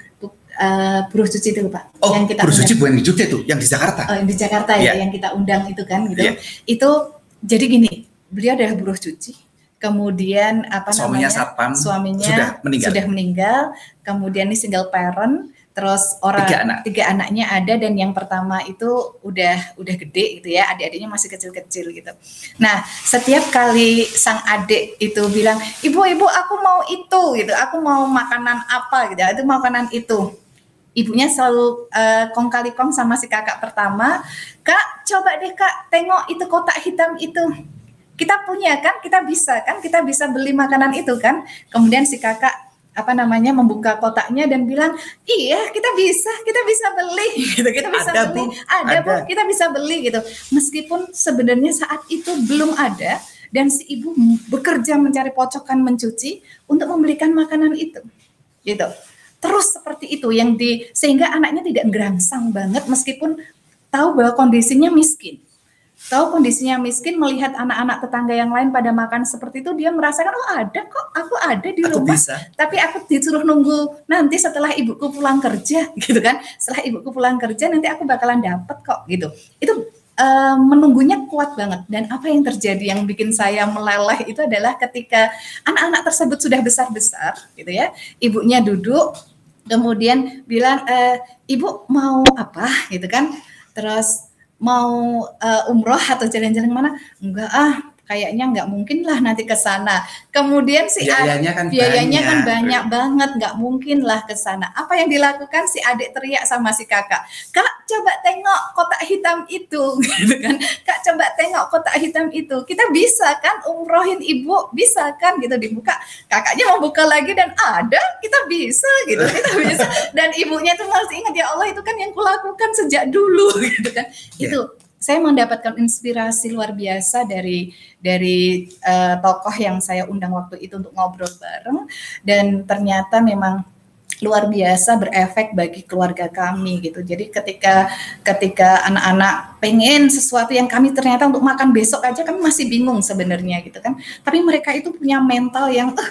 uh, buruh cuci itu Pak. Oh, yang kita buruh cuci bukan di Jogja tuh, yang di Jakarta. Oh, di Jakarta yeah. ya, iya. yang kita undang itu kan gitu. Yeah. Itu jadi gini, beliau adalah buruh cuci. Kemudian apa suaminya namanya? Satpam, suaminya sudah meninggal. Sudah meninggal. Kemudian ini single parent terus orang tiga, anak. tiga anaknya ada dan yang pertama itu udah udah gede gitu ya adik-adiknya masih kecil-kecil gitu. Nah setiap kali sang adik itu bilang ibu ibu aku mau itu gitu aku mau makanan apa gitu itu makanan itu. Ibunya selalu uh, kong kali kong sama si kakak pertama kak coba deh kak tengok itu kotak hitam itu. Kita punya kan kita bisa kan kita bisa beli makanan itu kan. Kemudian si kakak apa namanya membuka kotaknya dan bilang iya kita bisa kita bisa beli. Gitu kita bisa ada, beli. Bu. ada, ada. Bu kita bisa beli gitu. Meskipun sebenarnya saat itu belum ada dan si ibu bekerja mencari pocokan mencuci untuk membelikan makanan itu. Gitu. Terus seperti itu yang di sehingga anaknya tidak gerangsang banget meskipun tahu bahwa kondisinya miskin tahu kondisinya miskin melihat anak-anak tetangga yang lain pada makan seperti itu dia merasakan oh ada kok aku ada di aku rumah. bisa. tapi aku disuruh nunggu nanti setelah ibuku pulang kerja gitu kan. Setelah ibuku pulang kerja nanti aku bakalan dapet kok gitu. Itu uh, menunggunya kuat banget. Dan apa yang terjadi yang bikin saya meleleh itu adalah ketika anak-anak tersebut sudah besar-besar gitu ya. Ibunya duduk kemudian bilang e, ibu mau apa? Gitu kan. Terus mau uh, umroh atau jalan-jalan mana? Enggak ah, kayaknya nggak mungkin lah nanti ke sana. Kemudian si biayanya kan biayanya banyak. kan banyak banget, nggak mungkin lah ke sana. Apa yang dilakukan si adik teriak sama si kakak, kak coba tengok kotak hitam itu, gitu kan? Kak coba tengok kotak hitam itu. Kita bisa kan umrohin ibu, bisa kan gitu dibuka. Kakaknya mau buka lagi dan ada, kita bisa gitu, kita bisa. Dan ibunya tuh masih ingat ya Allah itu kan yang kulakukan sejak dulu, gitu kan? Yeah. Itu saya mendapatkan inspirasi luar biasa dari dari uh, tokoh yang saya undang waktu itu untuk ngobrol bareng dan ternyata memang luar biasa berefek bagi keluarga kami gitu. Jadi ketika ketika anak-anak pengen sesuatu yang kami ternyata untuk makan besok aja kami masih bingung sebenarnya gitu kan. Tapi mereka itu punya mental yang uh,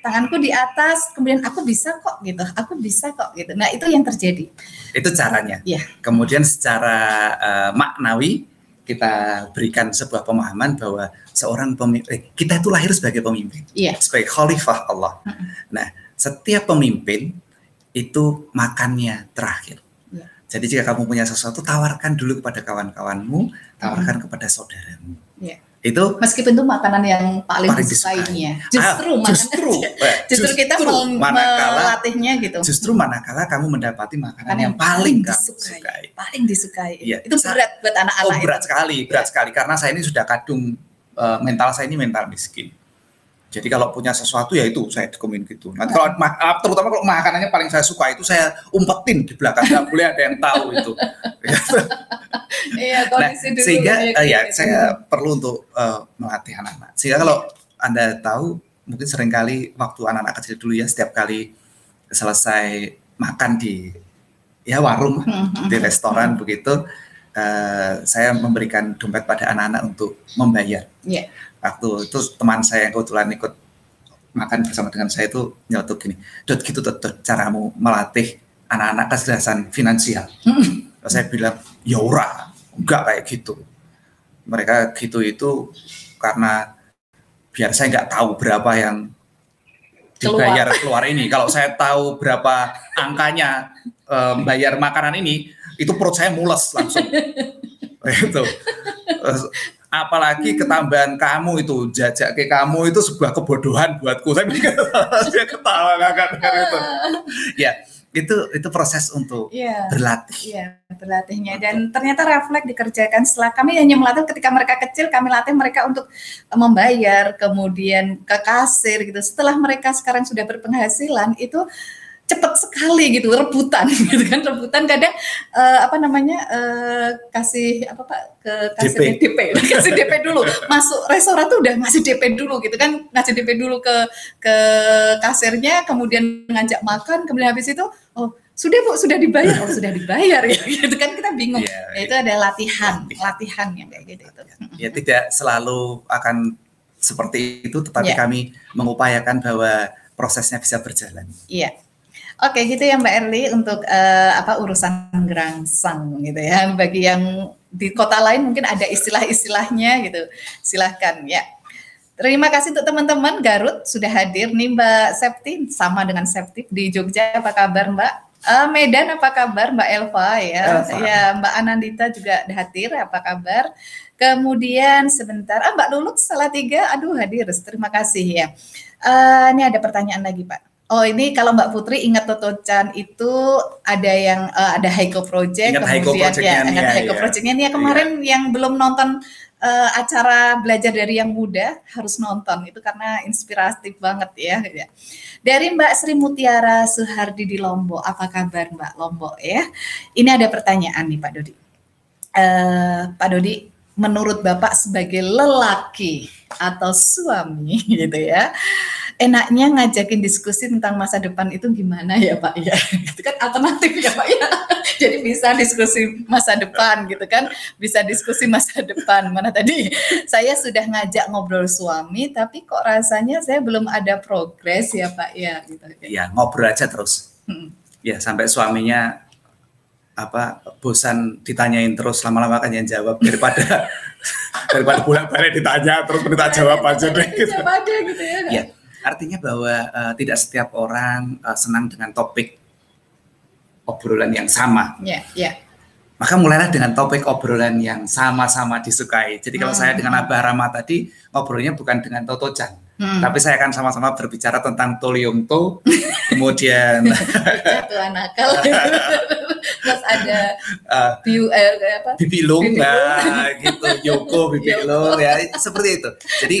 tanganku di atas, kemudian aku bisa kok gitu, aku bisa kok gitu. Nah itu yang terjadi. Itu caranya. Ya. Kemudian secara uh, maknawi kita berikan sebuah pemahaman bahwa seorang pemimpin, eh, kita itu lahir sebagai pemimpin, ya. sebagai khalifah Allah. -huh. Nah setiap pemimpin itu makannya terakhir. Ya. Jadi jika kamu punya sesuatu, tawarkan dulu kepada kawan-kawanmu, tawarkan kepada saudaramu. Itu meskipun itu makanan yang paling, paling disukainya justru ah, justru, justru justru kita manakala, melatihnya gitu. justru manakala kamu mendapati makanan yang, yang paling, paling disukai, sukai. paling disukai. Ya, itu berat buat anak-anak oh, berat itu. sekali berat ya. sekali. Karena saya ini sudah kadung uh, mental saya ini mental miskin jadi kalau punya sesuatu ya itu saya dokumen gitu. Nanti kalau ah, terutama kalau makanannya paling saya suka itu saya umpetin di belakang nggak boleh ada yang tahu itu. iya, nah, sehingga uh, ya gitu. saya perlu untuk uh, melatih anak-anak. Sehingga kalau anda tahu mungkin sering kali waktu anak-anak kecil dulu ya setiap kali selesai makan di ya warung di restoran begitu uh, saya memberikan dompet pada anak-anak untuk membayar. Yeah waktu itu teman saya yang kebetulan ikut makan bersama dengan saya itu nyotok gini, dot gitu dot, dot caramu melatih anak-anak kecerdasan finansial. Hmm. saya bilang, ya ora, enggak kayak gitu. Mereka gitu itu karena biar saya nggak tahu berapa yang dibayar keluar. keluar ini. Kalau saya tahu berapa angkanya um, bayar makanan ini, itu perut saya mules langsung. itu apalagi ketambahan kamu itu jajak ke kamu itu sebuah kebodohan buatku saya mikir dia ketawa ngakak itu ya itu itu proses untuk yeah. berlatih. Yeah, berlatihnya dan ternyata refleks dikerjakan setelah kami hanya melatih ketika mereka kecil kami latih mereka untuk membayar, kemudian ke kasir gitu. Setelah mereka sekarang sudah berpenghasilan itu cepat sekali gitu rebutan gitu kan. Rebutan kadang uh, apa namanya uh, kasih apa pak? Ke kasih DP, DP kasih DP dulu. Masuk restoran tuh udah ngasih DP dulu gitu kan. Ngasih DP dulu ke ke kasirnya kemudian ngajak makan kemudian habis itu oh sudah bu sudah dibayar. Oh sudah dibayar ya gitu kan. Kita bingung. Ya, itu ada latihan latihan. yang kayak gitu itu ya tidak selalu akan seperti itu tetapi yeah. kami mengupayakan bahwa prosesnya bisa berjalan. Iya Oke, gitu ya Mbak Erli untuk uh, apa urusan gerangsang gitu ya. Bagi yang di kota lain mungkin ada istilah-istilahnya gitu. Silahkan ya. Terima kasih untuk teman-teman Garut sudah hadir nih Mbak Septi sama dengan Septi di Jogja. Apa kabar Mbak? Uh, Medan apa kabar Mbak Elva ya? Elva. Ya Mbak Anandita juga hadir. Apa kabar? Kemudian sebentar, ah Mbak Lulut salah tiga, aduh hadir. Terima kasih ya. Uh, ini ada pertanyaan lagi Pak. Oh ini kalau Mbak Putri ingat Toto Chan itu ada yang uh, ada Heiko Project ingat kemudian Heiko ya ingat Heiko ya. Projectnya ini ya kemarin ya. yang belum nonton uh, acara belajar dari yang muda harus nonton itu karena inspiratif banget ya. ya. Dari Mbak Sri Mutiara Suhardi di Lombok, apa kabar Mbak Lombok ya? Ini ada pertanyaan nih Pak Dodi. Uh, Pak Dodi, menurut Bapak sebagai lelaki atau suami gitu ya, enaknya ngajakin diskusi tentang masa depan itu gimana ya Pak? Ya itu kan alternatif ya Pak ya. Jadi bisa diskusi masa depan gitu kan. Bisa diskusi masa depan. Mana tadi saya sudah ngajak ngobrol suami tapi kok rasanya saya belum ada progres ya Pak ya gitu. Ya ngobrol aja terus. Hmm. ya sampai suaminya apa bosan ditanyain terus lama-lama kan yang jawab daripada daripada pulang balik ditanya terus minta jawab aja deh gitu. gitu ya. ya Artinya bahwa uh, tidak setiap orang uh, senang dengan topik obrolan yang sama. Yeah, yeah. Maka mulailah dengan topik obrolan yang sama-sama disukai. Jadi kalau hmm. saya dengan Abah Rama tadi ngobrolnya bukan dengan Toto Chan, hmm. tapi saya akan sama-sama berbicara tentang Toliongto, kemudian Tuan nakal. Terus ada uh, Biu, eh, apa? Bibi Lung, nah, gitu, Yoko, Bibi Lung, ya seperti itu. Jadi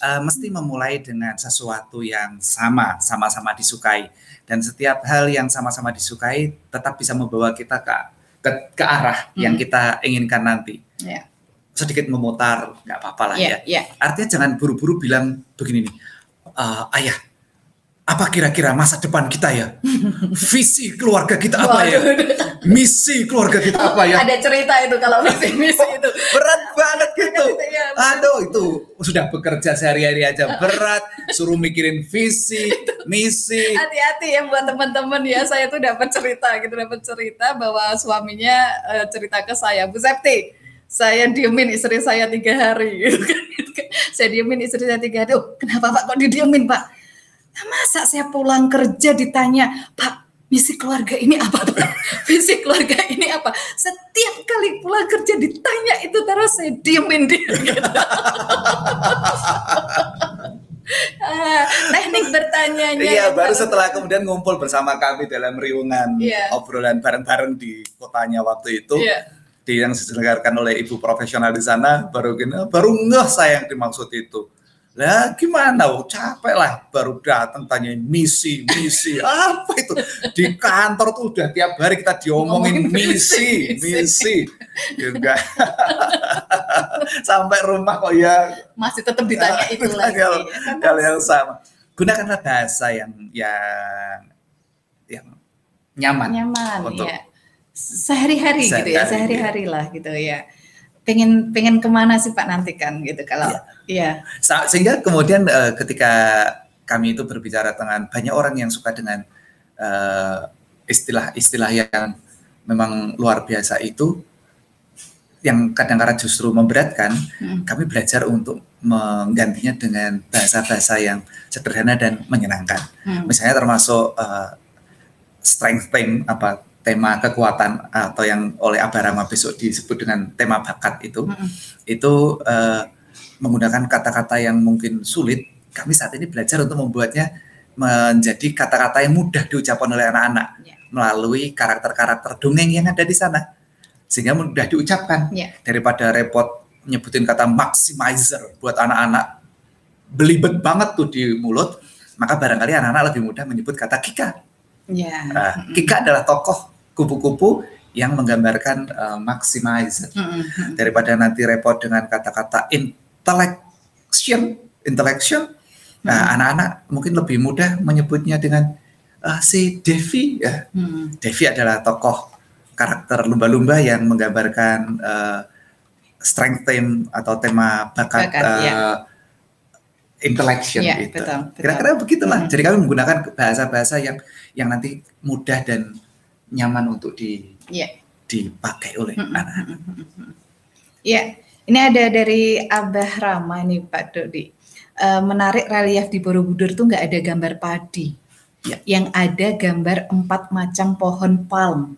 uh, mesti memulai dengan sesuatu yang sama, sama-sama disukai. Dan setiap hal yang sama-sama disukai tetap bisa membawa kita ke ke, ke arah hmm. yang kita inginkan nanti. Yeah. Sedikit memutar, nggak apa-apa lah yeah, ya. Yeah. Artinya jangan buru-buru bilang begini nih, uh, ayah apa kira-kira masa depan kita ya? Visi keluarga kita apa ya? Misi keluarga kita apa ya? Ada cerita itu kalau misi misi itu. Berat banget gitu. Ya, Aduh itu sudah bekerja sehari-hari aja berat, suruh mikirin visi, misi. Hati-hati ya buat teman-teman ya. Saya tuh dapat cerita gitu, dapat cerita bahwa suaminya uh, cerita ke saya, Bu Septi, saya diemin istri saya tiga hari saya diemin istri saya tiga hari. Oh, kenapa Pak kok didiemin Pak? Nah, masa saya pulang kerja ditanya, Pak, misi keluarga ini apa Pak? Misi keluarga ini apa? Setiap kali pulang kerja ditanya itu terus saya diemin dia. Gitu. ah, teknik bertanyanya. Iya, baru setelah kemudian ngumpul bersama kami dalam riungan yeah. obrolan bareng-bareng di kotanya waktu itu. Yeah. Di yang diselenggarakan oleh ibu profesional di sana baru gini, baru ngeh saya yang dimaksud itu lah gimana? Oh, capek lah baru datang tanya misi, misi apa itu di kantor tuh udah tiap hari kita diomongin misi, misi, juga sampai rumah kok ya masih tetap ditanya itu lagi. Hal, hal yang sama. Gunakanlah bahasa yang yang yang nyaman, nyaman untuk ya. sehari-hari gitu ya, sehari-hari lah gitu ya pengen pengen ke mana sih Pak nanti kan gitu kalau ya. Ya. Sehingga kemudian uh, ketika kami itu berbicara dengan banyak orang yang suka dengan istilah-istilah uh, yang memang luar biasa itu yang kadang-kadang justru memberatkan, hmm. kami belajar untuk menggantinya dengan bahasa-bahasa yang sederhana dan menyenangkan. Hmm. Misalnya termasuk uh, strengthening apa tema kekuatan atau yang oleh Abarama besok disebut dengan tema bakat itu hmm. itu uh, menggunakan kata-kata yang mungkin sulit kami saat ini belajar untuk membuatnya menjadi kata-kata yang mudah diucapkan oleh anak-anak ya. melalui karakter-karakter dongeng yang ada di sana sehingga mudah diucapkan Ya. daripada repot nyebutin kata maximizer buat anak-anak belibet banget tuh di mulut maka barangkali anak-anak lebih mudah menyebut kata Kika Ya. Nah, Kika adalah tokoh kupu-kupu yang menggambarkan uh, maximizer daripada nanti repot dengan kata-kata intellection, intellection. Nah, anak-anak mungkin lebih mudah menyebutnya dengan uh, si Devi. Ya, Mm. Devi adalah tokoh karakter lumba-lumba yang menggambarkan uh, strength theme atau tema bakat, Bakat, uh, ya. intellection Iya, gitu. Kira-kira begitulah. Hmm. Jadi kami menggunakan bahasa-bahasa yang yang nanti mudah dan nyaman untuk di Iya. dipakai oleh Mm-mm. anak-anak. Ya, ini ada dari Abah Rama nih Pak Dodi. Eh, menarik relief di Borobudur tuh nggak ada gambar padi. Ya. Yang ada gambar empat macam pohon palm.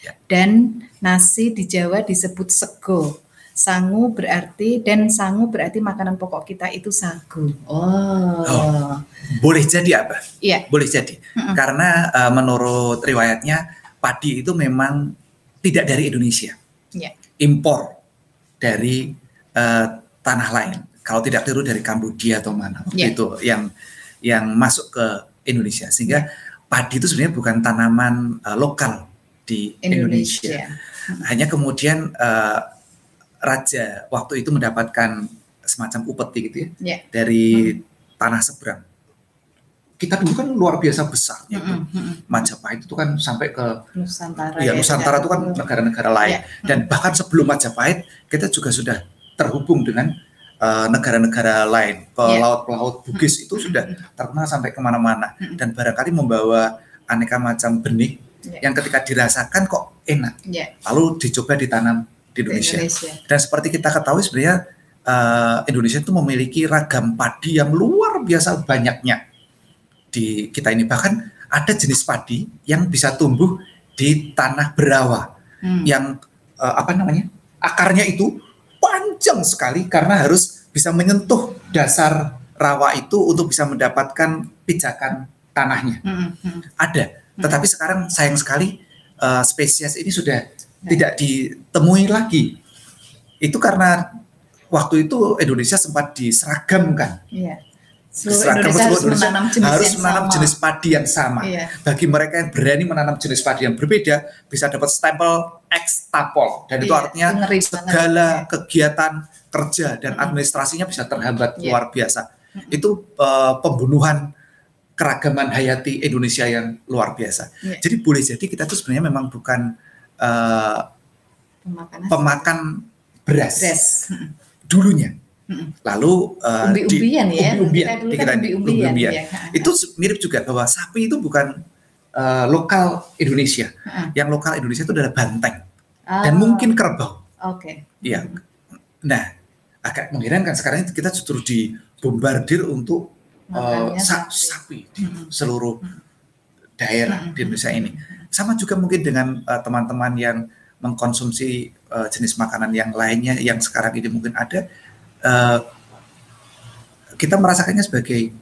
Ya. Dan nasi di Jawa disebut sego. Sangu berarti dan sangu berarti makanan pokok kita itu sagu. Oh. Oh. Boleh jadi apa? Iya. Boleh jadi. Mm-mm. Karena uh, menurut riwayatnya padi itu memang tidak dari Indonesia. Iya. Impor dari uh, tanah lain. Kalau tidak keliru dari Kambodia atau mana waktu Iya. itu yang yang masuk ke Indonesia. Sehingga padi itu sebenarnya bukan tanaman uh, lokal di Indonesia. Indonesia. Hanya kemudian uh, raja waktu itu mendapatkan semacam upeti gitu ya Ya. dari tanah seberang. Kita dulu kan luar biasa besarnya. Mm-mm, mm-mm. Majapahit itu kan sampai ke Nusantara. ya Nusantara itu kan negara-negara lain Ya. dan bahkan sebelum Majapahit kita juga sudah terhubung dengan uh, negara-negara lain. Pelaut-pelaut Bugis itu sudah terkenal sampai ke mana-mana dan barangkali membawa aneka macam benih Ya. yang ketika dirasakan kok enak. Ya, Lalu dicoba ditanam di di Indonesia. Indonesia. Dan seperti kita ketahui sebenarnya eh, Indonesia itu memiliki ragam padi yang luar biasa banyaknya di kita ini. Bahkan ada jenis padi yang bisa tumbuh di tanah berawa Hmm. yang eh, apa namanya akarnya itu panjang sekali karena harus bisa menyentuh dasar rawa itu untuk bisa mendapatkan pijakan tanahnya. Mm-mm, mm. Ada, tetapi sekarang sayang sekali eh, spesies ini sudah Ya. tidak ditemui lagi. Itu karena waktu itu Indonesia sempat diseragamkan. Iya. Seluruh Indonesia harus menanam jenis harus yang menanam sama. jenis padi yang sama. Iya. Bagi mereka yang berani menanam jenis padi yang berbeda, bisa dapat stempel X Tapol. Dan itu Iya, artinya itu banget. segala Iya. kegiatan kerja dan administrasinya bisa terhambat Iya. luar biasa. Itu eh, pembunuhan keragaman hayati Indonesia yang luar biasa. Iya. Jadi boleh jadi kita tuh sebenarnya memang bukan Pemakanan pemakan beras, beras. Dulunya. Lalu eh, di- Umbi-umbian ya. umbi-umbian, Kita dulu kan ini, umbi-umbian. umbi-umbian. ya. Itu mirip juga bahwa sapi itu bukan eh, lokal Indonesia. Heeh. Yang lokal Indonesia itu adalah banteng Ah, dan mungkin kerbau. Oke. Iya. Nah, agak mengherankan sekarang kita justru dibombardir untuk sa- sapi. di seluruh daerah di Indonesia ini. Sama juga mungkin dengan eh, teman-teman yang mengkonsumsi eh, jenis makanan yang lainnya yang sekarang ini mungkin ada. Eh, kita merasakannya sebagai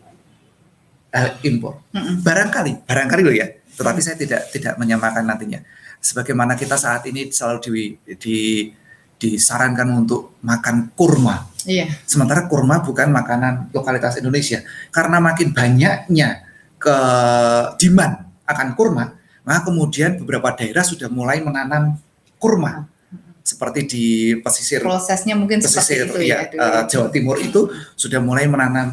eh, impor. Mm-mm. Barangkali, barangkali loh ya. Tetapi saya tidak tidak menyamakan nantinya. Sebagaimana kita saat ini selalu di, di disarankan untuk makan kurma. Iya. Sementara kurma bukan makanan lokalitas Indonesia. Karena makin banyaknya ke demand akan kurma, maka kemudian beberapa daerah sudah mulai menanam kurma. Seperti di pesisir Prosesnya mungkin pesisir seperti itu ya. ya, eh, Jawa Timur itu sudah mulai menanam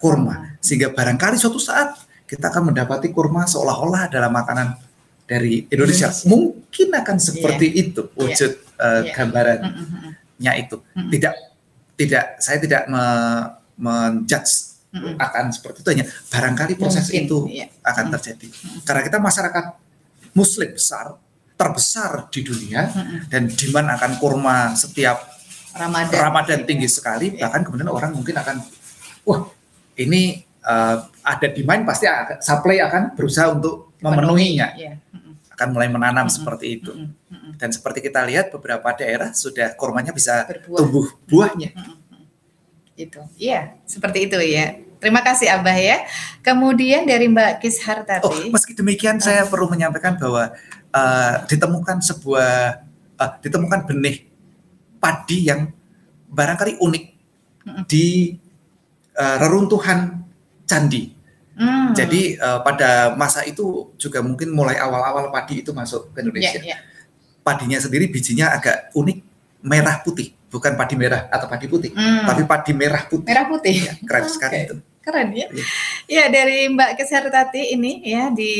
kurma. Sehingga barangkali suatu saat kita akan mendapati kurma seolah-olah adalah makanan dari Indonesia. Indonesia. Mungkin akan seperti itu wujud eh, Iya. gambarannya Mm-mm, mm-mm, itu. Mm-mm. Tidak tidak saya tidak me- menjudge mm-mm. akan seperti itu hanya barangkali proses Mungkin, itu iya. akan Mm. terjadi. Karena kita masyarakat muslim besar terbesar di dunia Mm-mm. dan demand akan kurma setiap Ramadan. Ramadan tinggi sekali Iya. bahkan kemudian orang mungkin akan wah ini eh, ada demand pasti supply akan berusaha untuk memenuhinya Iya. Mm-mm, akan mulai menanam Mm-mm. seperti itu mm-mm, mm-mm. dan seperti kita lihat beberapa daerah sudah kurmanya bisa Berbuah. tumbuh buahnya mm. Itu. Iya, seperti itu ya. Terima kasih Abah ya. Kemudian dari Mbak Kis Hartati. Oh, meski demikian uh. saya perlu menyampaikan bahwa uh, ditemukan sebuah uh, ditemukan benih padi yang barangkali unik di uh, reruntuhan candi. Hmm. Jadi uh, pada masa itu juga mungkin mulai awal-awal padi itu masuk ke Indonesia. Yeah, yeah. Padinya sendiri bijinya agak unik, merah putih, bukan padi merah atau padi putih, hmm. tapi padi merah putih. Merah putih. Ya, keren okay. sekali itu. Keren ya. Yeah. Ya dari Mbak Kesertati ini ya di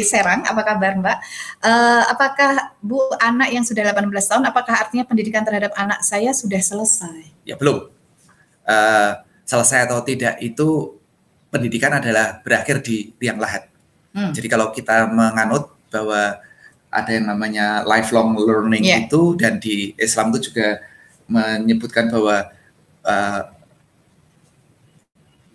Serang, apa kabar Mbak? Uh, apakah Bu anak yang sudah 18 tahun, apakah artinya pendidikan terhadap anak saya sudah selesai? Ya belum. Uh, selesai atau tidak itu pendidikan adalah berakhir di tiang lahat. Hmm. Jadi kalau kita menganut bahwa ada yang namanya lifelong learning yeah. itu dan di Islam itu juga menyebutkan bahwa uh,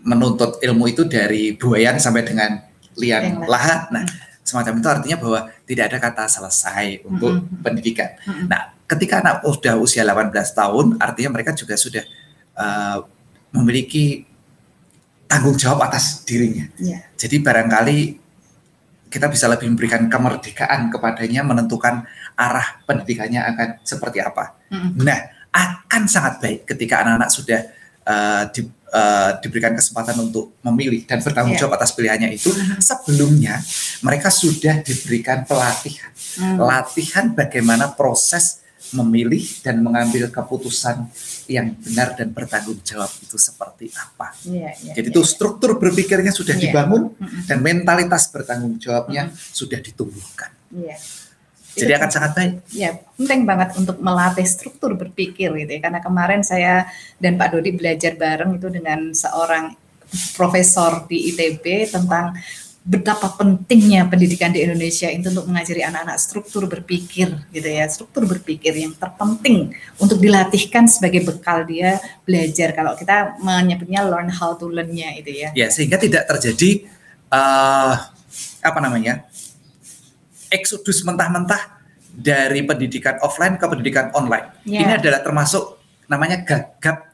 menuntut ilmu itu dari buayan sampai dengan liang lahat. Nah, semacam itu artinya bahwa tidak ada kata selesai untuk -hmm. pendidikan. -hmm. Nah, ketika anak sudah usia 18 tahun, artinya mereka juga sudah uh, memiliki tanggung jawab atas dirinya. Yeah. Jadi barangkali kita bisa lebih memberikan kemerdekaan kepadanya menentukan arah pendidikannya akan seperti apa. Mm. Nah, akan sangat baik ketika anak-anak sudah uh, di, uh, diberikan kesempatan untuk memilih dan bertanggung yeah. jawab atas pilihannya itu. Sebelumnya mereka sudah diberikan pelatihan, mm. latihan bagaimana proses memilih dan mengambil keputusan yang benar dan bertanggung jawab itu seperti apa. Yeah, yeah, Jadi yeah, itu struktur berpikirnya sudah yeah. dibangun mm -hmm. dan mentalitas bertanggung jawabnya mm -hmm. sudah ditumbuhkan. Yeah. Jadi itu, akan sangat baik. Ya, penting banget untuk melatih struktur berpikir gitu ya. Karena kemarin saya dan Pak Dodi belajar bareng itu dengan seorang profesor di ITB tentang betapa pentingnya pendidikan di Indonesia itu untuk mengajari anak-anak struktur berpikir gitu ya struktur berpikir yang terpenting untuk dilatihkan sebagai bekal dia belajar kalau kita menyebutnya learn how to learn-nya itu ya ya sehingga tidak terjadi uh, apa namanya eksodus mentah-mentah dari pendidikan offline ke pendidikan online ya. ini adalah termasuk namanya gagap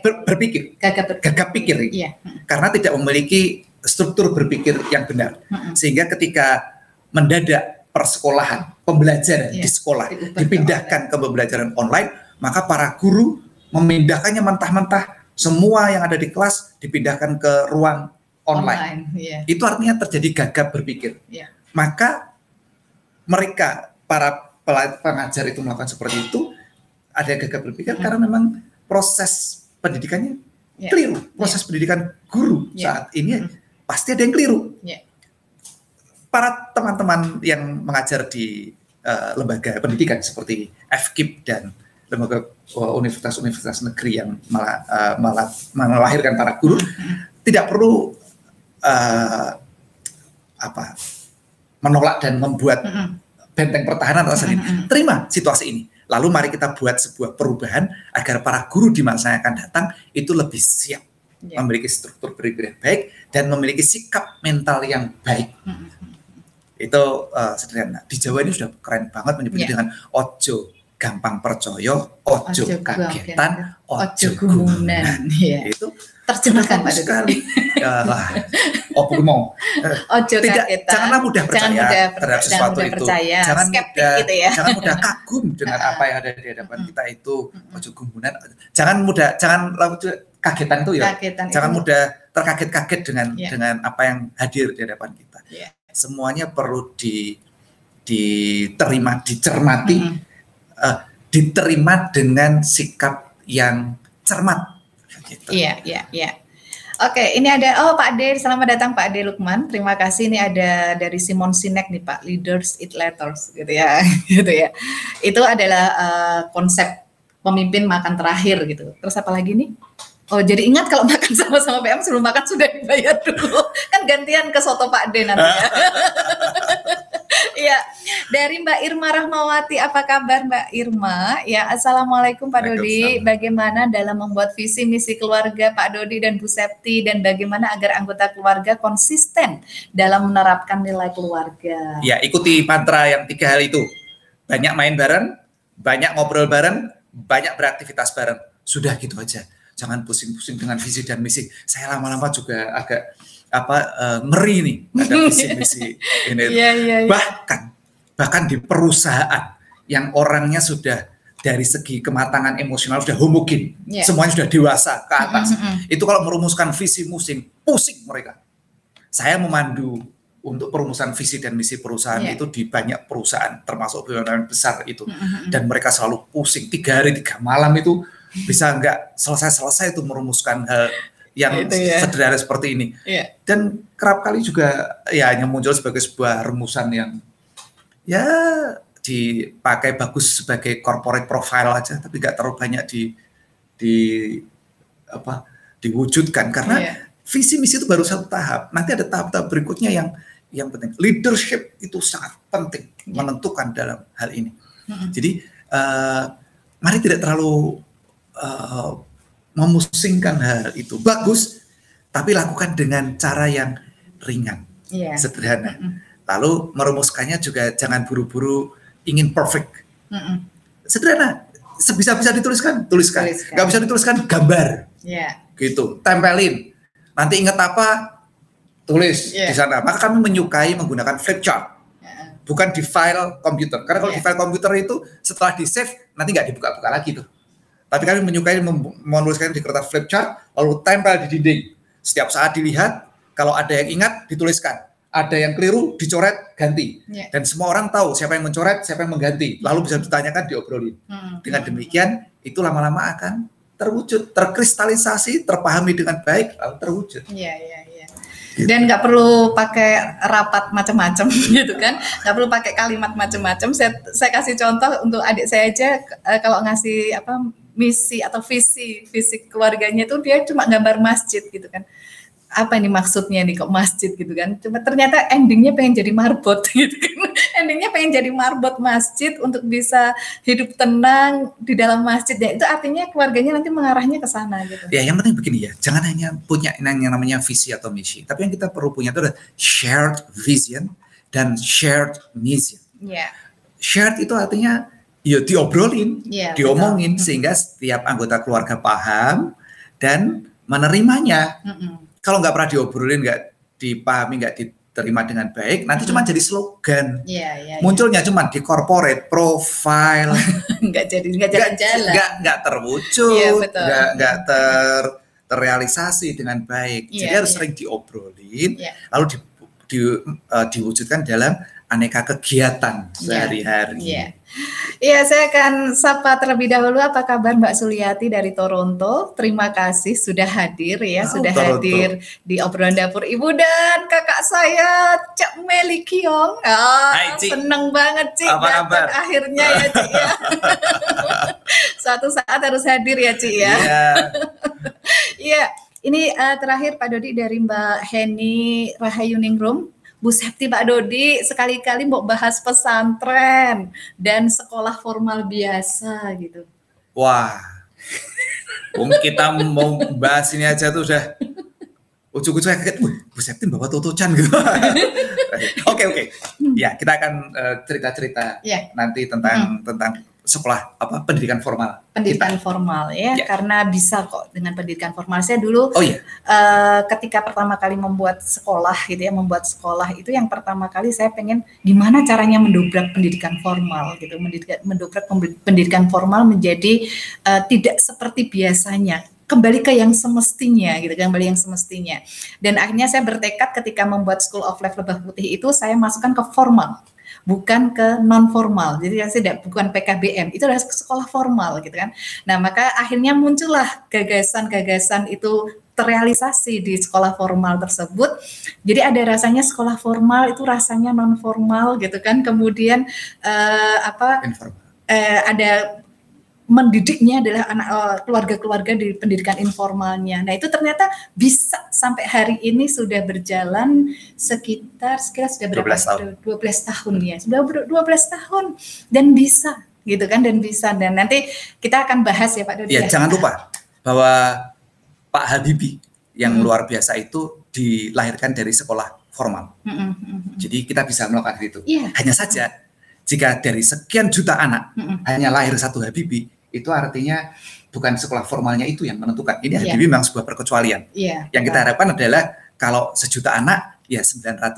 ber, berpikir gagap, berpikir. gagap pikir ya. karena tidak memiliki struktur berpikir yang benar. Hmm. Sehingga ketika mendadak persekolahan, pembelajaran yeah. di sekolah dipindahkan ke pembelajaran online, maka para guru memindahkannya mentah-mentah semua yang ada di kelas dipindahkan ke ruang online. online yeah. Itu artinya terjadi gagap berpikir. Yeah. Maka mereka para pengajar itu melakukan seperti itu ada gagap berpikir hmm. karena memang proses pendidikannya yeah. keliru. Proses yeah. pendidikan guru yeah. saat ini hmm pasti ada yang keliru. Yeah. Para teman-teman yang mengajar di uh, lembaga pendidikan seperti FKIP dan lembaga uh, universitas-universitas negeri yang malah, uh, malah melahirkan para guru mm-hmm. tidak perlu uh, apa menolak dan membuat benteng pertahanan atas. Terima situasi ini. Lalu mari kita buat sebuah perubahan agar para guru di masa yang akan datang itu lebih siap yeah. memiliki struktur berpikir yang baik dan memiliki sikap mental yang baik. Mm -hmm. Itu uh, sederhana. Di Jawa ini sudah keren banget menyebutnya yeah. dengan ojo gampang percaya, ojo, kagetan, ojo gumunan. Yeah. Itu terjemahkan Pak sekali. ya, oh mau. Ojo tidak, kagetan. Janganlah mudah percaya jangan mudah terhadap sesuatu mudah itu. Percaya. Jangan mudah, gitu ya. jangan mudah kagum dengan apa yang ada di hadapan kita itu. Ojo gumunan. Jangan mudah, jangan kagetan itu ya. Kagetan Jangan itu. mudah terkaget-kaget dengan yeah. dengan apa yang hadir di hadapan kita. Yeah. Semuanya perlu di diterima, dicermati, mm -hmm. uh, diterima dengan sikap yang cermat. Gitu. Iya, iya, iya. Oke, ini ada oh Pak Ade, selamat datang Pak Ade Lukman. Terima kasih. Ini ada dari Simon Sinek nih Pak, Leaders It Letters gitu ya, gitu ya. Itu adalah uh, konsep pemimpin makan terakhir gitu. Terus apa lagi nih? Oh jadi ingat kalau makan sama-sama PM sebelum makan sudah dibayar dulu. Kan gantian ke soto Pak D nanti ya. Iya, dari Mbak Irma Rahmawati, apa kabar Mbak Irma? Ya, Assalamualaikum Pak Dodi. Bagaimana dalam membuat visi misi keluarga Pak Dodi dan Bu Septi dan bagaimana agar anggota keluarga konsisten dalam menerapkan nilai keluarga? Ya, ikuti mantra yang tiga hal itu. Banyak main bareng, banyak ngobrol bareng, banyak beraktivitas bareng. Sudah gitu aja jangan pusing-pusing dengan visi dan misi. Saya lama-lama juga agak apa uh, ngeri nih ada visi misi ini. Yeah, yeah, yeah. Bahkan bahkan di perusahaan yang orangnya sudah dari segi kematangan emosional sudah homogen, yeah. semuanya sudah dewasa ke atas. Mm -hmm. Itu kalau merumuskan visi musim, pusing mereka. Saya memandu untuk perumusan visi dan misi perusahaan yeah. itu di banyak perusahaan, termasuk BUMN besar itu, mm -hmm. dan mereka selalu pusing tiga hari tiga malam itu bisa nggak selesai-selesai itu merumuskan hal yang itu ya. sederhana seperti ini. Yeah. Dan kerap kali juga ya hanya muncul sebagai sebuah rumusan yang ya dipakai bagus sebagai corporate profile aja, tapi nggak terlalu banyak di di apa diwujudkan karena yeah. visi misi itu baru satu tahap. Nanti ada tahap-tahap berikutnya yang yang penting. Leadership itu sangat penting yeah. menentukan dalam hal ini. Mm-hmm. Jadi uh, mari tidak terlalu uh, memusingkan hal itu. Bagus, tapi lakukan dengan cara yang ringan, yeah. sederhana. Mm-hmm. Lalu merumuskannya juga jangan buru-buru ingin perfect. Mm-mm. Sederhana, sebisa-bisa dituliskan, tuliskan. tuliskan. Gak bisa dituliskan, gambar. Yeah. Gitu, tempelin. Nanti ingat apa, tulis yeah. di sana. Maka kami menyukai menggunakan flip chart. Yeah. Bukan di file komputer. Karena kalau yeah. di file komputer itu setelah di save, nanti nggak dibuka-buka lagi tuh. Tapi kami menyukai menuliskan di kertas flip chart, lalu tempel di dinding. Setiap saat dilihat, kalau ada yang ingat, dituliskan ada yang keliru dicoret ganti yeah. dan semua orang tahu siapa yang mencoret siapa yang mengganti lalu bisa ditanyakan diobrolin hmm. dengan demikian itu lama-lama akan terwujud terkristalisasi terpahami dengan baik lalu terwujud yeah, yeah, yeah. Gitu. dan nggak perlu pakai rapat macam-macam gitu kan nggak perlu pakai kalimat macam-macam saya saya kasih contoh untuk adik saya aja eh, kalau ngasih apa misi atau visi visi keluarganya itu dia cuma gambar masjid gitu kan. Apa ini maksudnya nih kok masjid gitu kan? Cuma ternyata endingnya pengen jadi marbot gitu kan. Endingnya pengen jadi marbot masjid untuk bisa hidup tenang di dalam masjid. Ya itu artinya keluarganya nanti mengarahnya ke sana gitu. Ya yang penting begini ya jangan hanya punya yang namanya visi atau misi. Tapi yang kita perlu punya itu adalah shared vision dan shared mission. Yeah. shared itu artinya ya diobrolin yeah, diomongin betul. sehingga setiap anggota keluarga paham dan menerimanya mm -mm kalau nggak pernah diobrolin, nggak dipahami, nggak diterima dengan baik, nanti hmm. cuma jadi slogan. Yeah, yeah, iya. Munculnya yeah. cuma di corporate profile. nggak jadi nggak jalan-jalan. Nggak nggak terwujud, yeah, nggak nggak ter terrealisasi dengan baik. Yeah, jadi harus yeah. sering diobrolin, yeah. lalu di, di, uh, diwujudkan dalam aneka kegiatan iya. sehari-hari. Iya. Yeah. Iya, saya akan sapa terlebih dahulu apa kabar Mbak Suliati dari Toronto. Terima kasih sudah hadir ya, oh, sudah Toronto. hadir di obrolan dapur Ibu dan kakak saya Cak Meli Kiong. Ah, Hai, seneng banget Cik apa kabar? akhirnya ya Cik ya. Suatu saat harus hadir ya Cik ya. Iya. Iya, ini uh, terakhir Pak Dodi dari Mbak Heni Rahayuningrum Bu Septi Pak Dodi sekali-kali mau bahas pesantren dan sekolah formal biasa gitu. Wah, Wong kita mau bahas ini aja tuh udah ujung-ujung saya kaget, Bu Septi bawa tutucan gitu. Oke oke, ya kita akan uh, cerita-cerita yeah. nanti tentang hmm. tentang sekolah apa pendidikan formal pendidikan kita. formal ya, ya. Karena bisa kok dengan pendidikan formal. Saya dulu oh, iya. uh, ketika pertama kali membuat sekolah gitu ya membuat sekolah itu yang pertama kali saya pengen gimana caranya mendobrak pendidikan formal gitu. Mendobrak pendidikan formal menjadi uh, tidak seperti biasanya. Kembali ke yang semestinya gitu kembali yang semestinya. Dan akhirnya saya bertekad ketika membuat School of Life Lebah Putih itu saya masukkan ke formal bukan ke non formal. Jadi tidak bukan PKBM, itu adalah sekolah formal gitu kan. Nah, maka akhirnya muncullah gagasan-gagasan itu terrealisasi di sekolah formal tersebut. Jadi ada rasanya sekolah formal itu rasanya non formal gitu kan. Kemudian uh, apa? Uh, ada mendidiknya adalah anak eh, keluarga-keluarga di pendidikan informalnya. Nah, itu ternyata bisa sampai hari ini sudah berjalan sekitar sekitar sudah berapa? 12 tahun. 12 tahun ya. Sudah 12 tahun dan bisa gitu kan dan bisa dan nanti kita akan bahas ya Pak Dodi. Ya, ya. jangan lupa bahwa Pak Habibie yang hmm. luar biasa itu dilahirkan dari sekolah formal. Hmm, hmm, hmm, hmm. Jadi kita bisa melakukan itu. Yeah. Hanya saja jika dari sekian juta anak hmm. hanya lahir satu Habibie, itu artinya bukan sekolah formalnya itu yang menentukan. Ini yeah. memang sebuah perkecualian. Yeah. Yang kita harapkan adalah kalau sejuta anak ya 900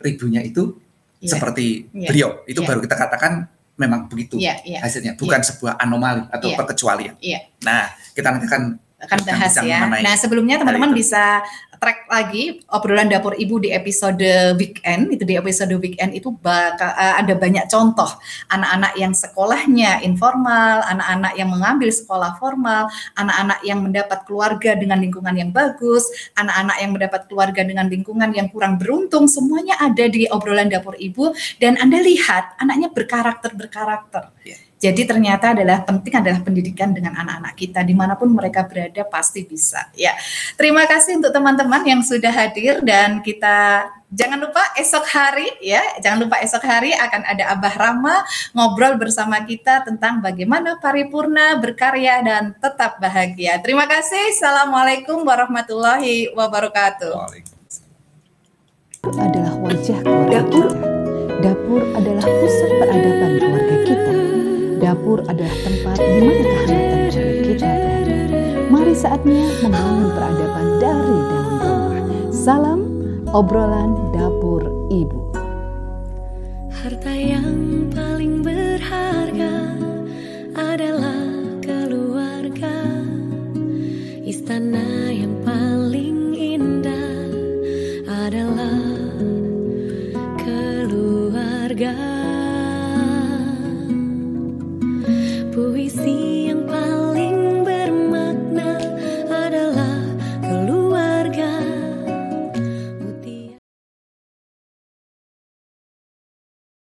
ribunya itu yeah. seperti yeah. beliau itu yeah. baru kita katakan memang begitu yeah, yeah. hasilnya bukan yeah. sebuah anomali atau yeah. perkecualian. Yeah. Nah kita nanti akan akan bahas ya. Nah sebelumnya teman-teman bisa track lagi obrolan dapur ibu di episode weekend itu di episode weekend itu bakal uh, ada banyak contoh. Anak-anak yang sekolahnya informal, anak-anak yang mengambil sekolah formal, anak-anak yang mendapat keluarga dengan lingkungan yang bagus, anak-anak yang mendapat keluarga dengan lingkungan yang kurang beruntung, semuanya ada di obrolan dapur ibu. Dan Anda lihat anaknya berkarakter berkarakter. Yeah jadi ternyata adalah penting adalah pendidikan dengan anak-anak kita di mana pun mereka berada pasti bisa. Ya, terima kasih untuk teman-teman yang sudah hadir dan kita jangan lupa esok hari ya, jangan lupa esok hari akan ada Abah Rama ngobrol bersama kita tentang bagaimana paripurna berkarya dan tetap bahagia. Terima kasih. Assalamualaikum warahmatullahi wabarakatuh. Adalah wajah keluarga dapur. Dapur adalah pusat peradaban keluarga Dapur adalah tempat di mana kehangatan keluarga kita berada. Mari saatnya membangun peradaban dari dalam rumah. Salam obrolan dapur ibu. Harta yang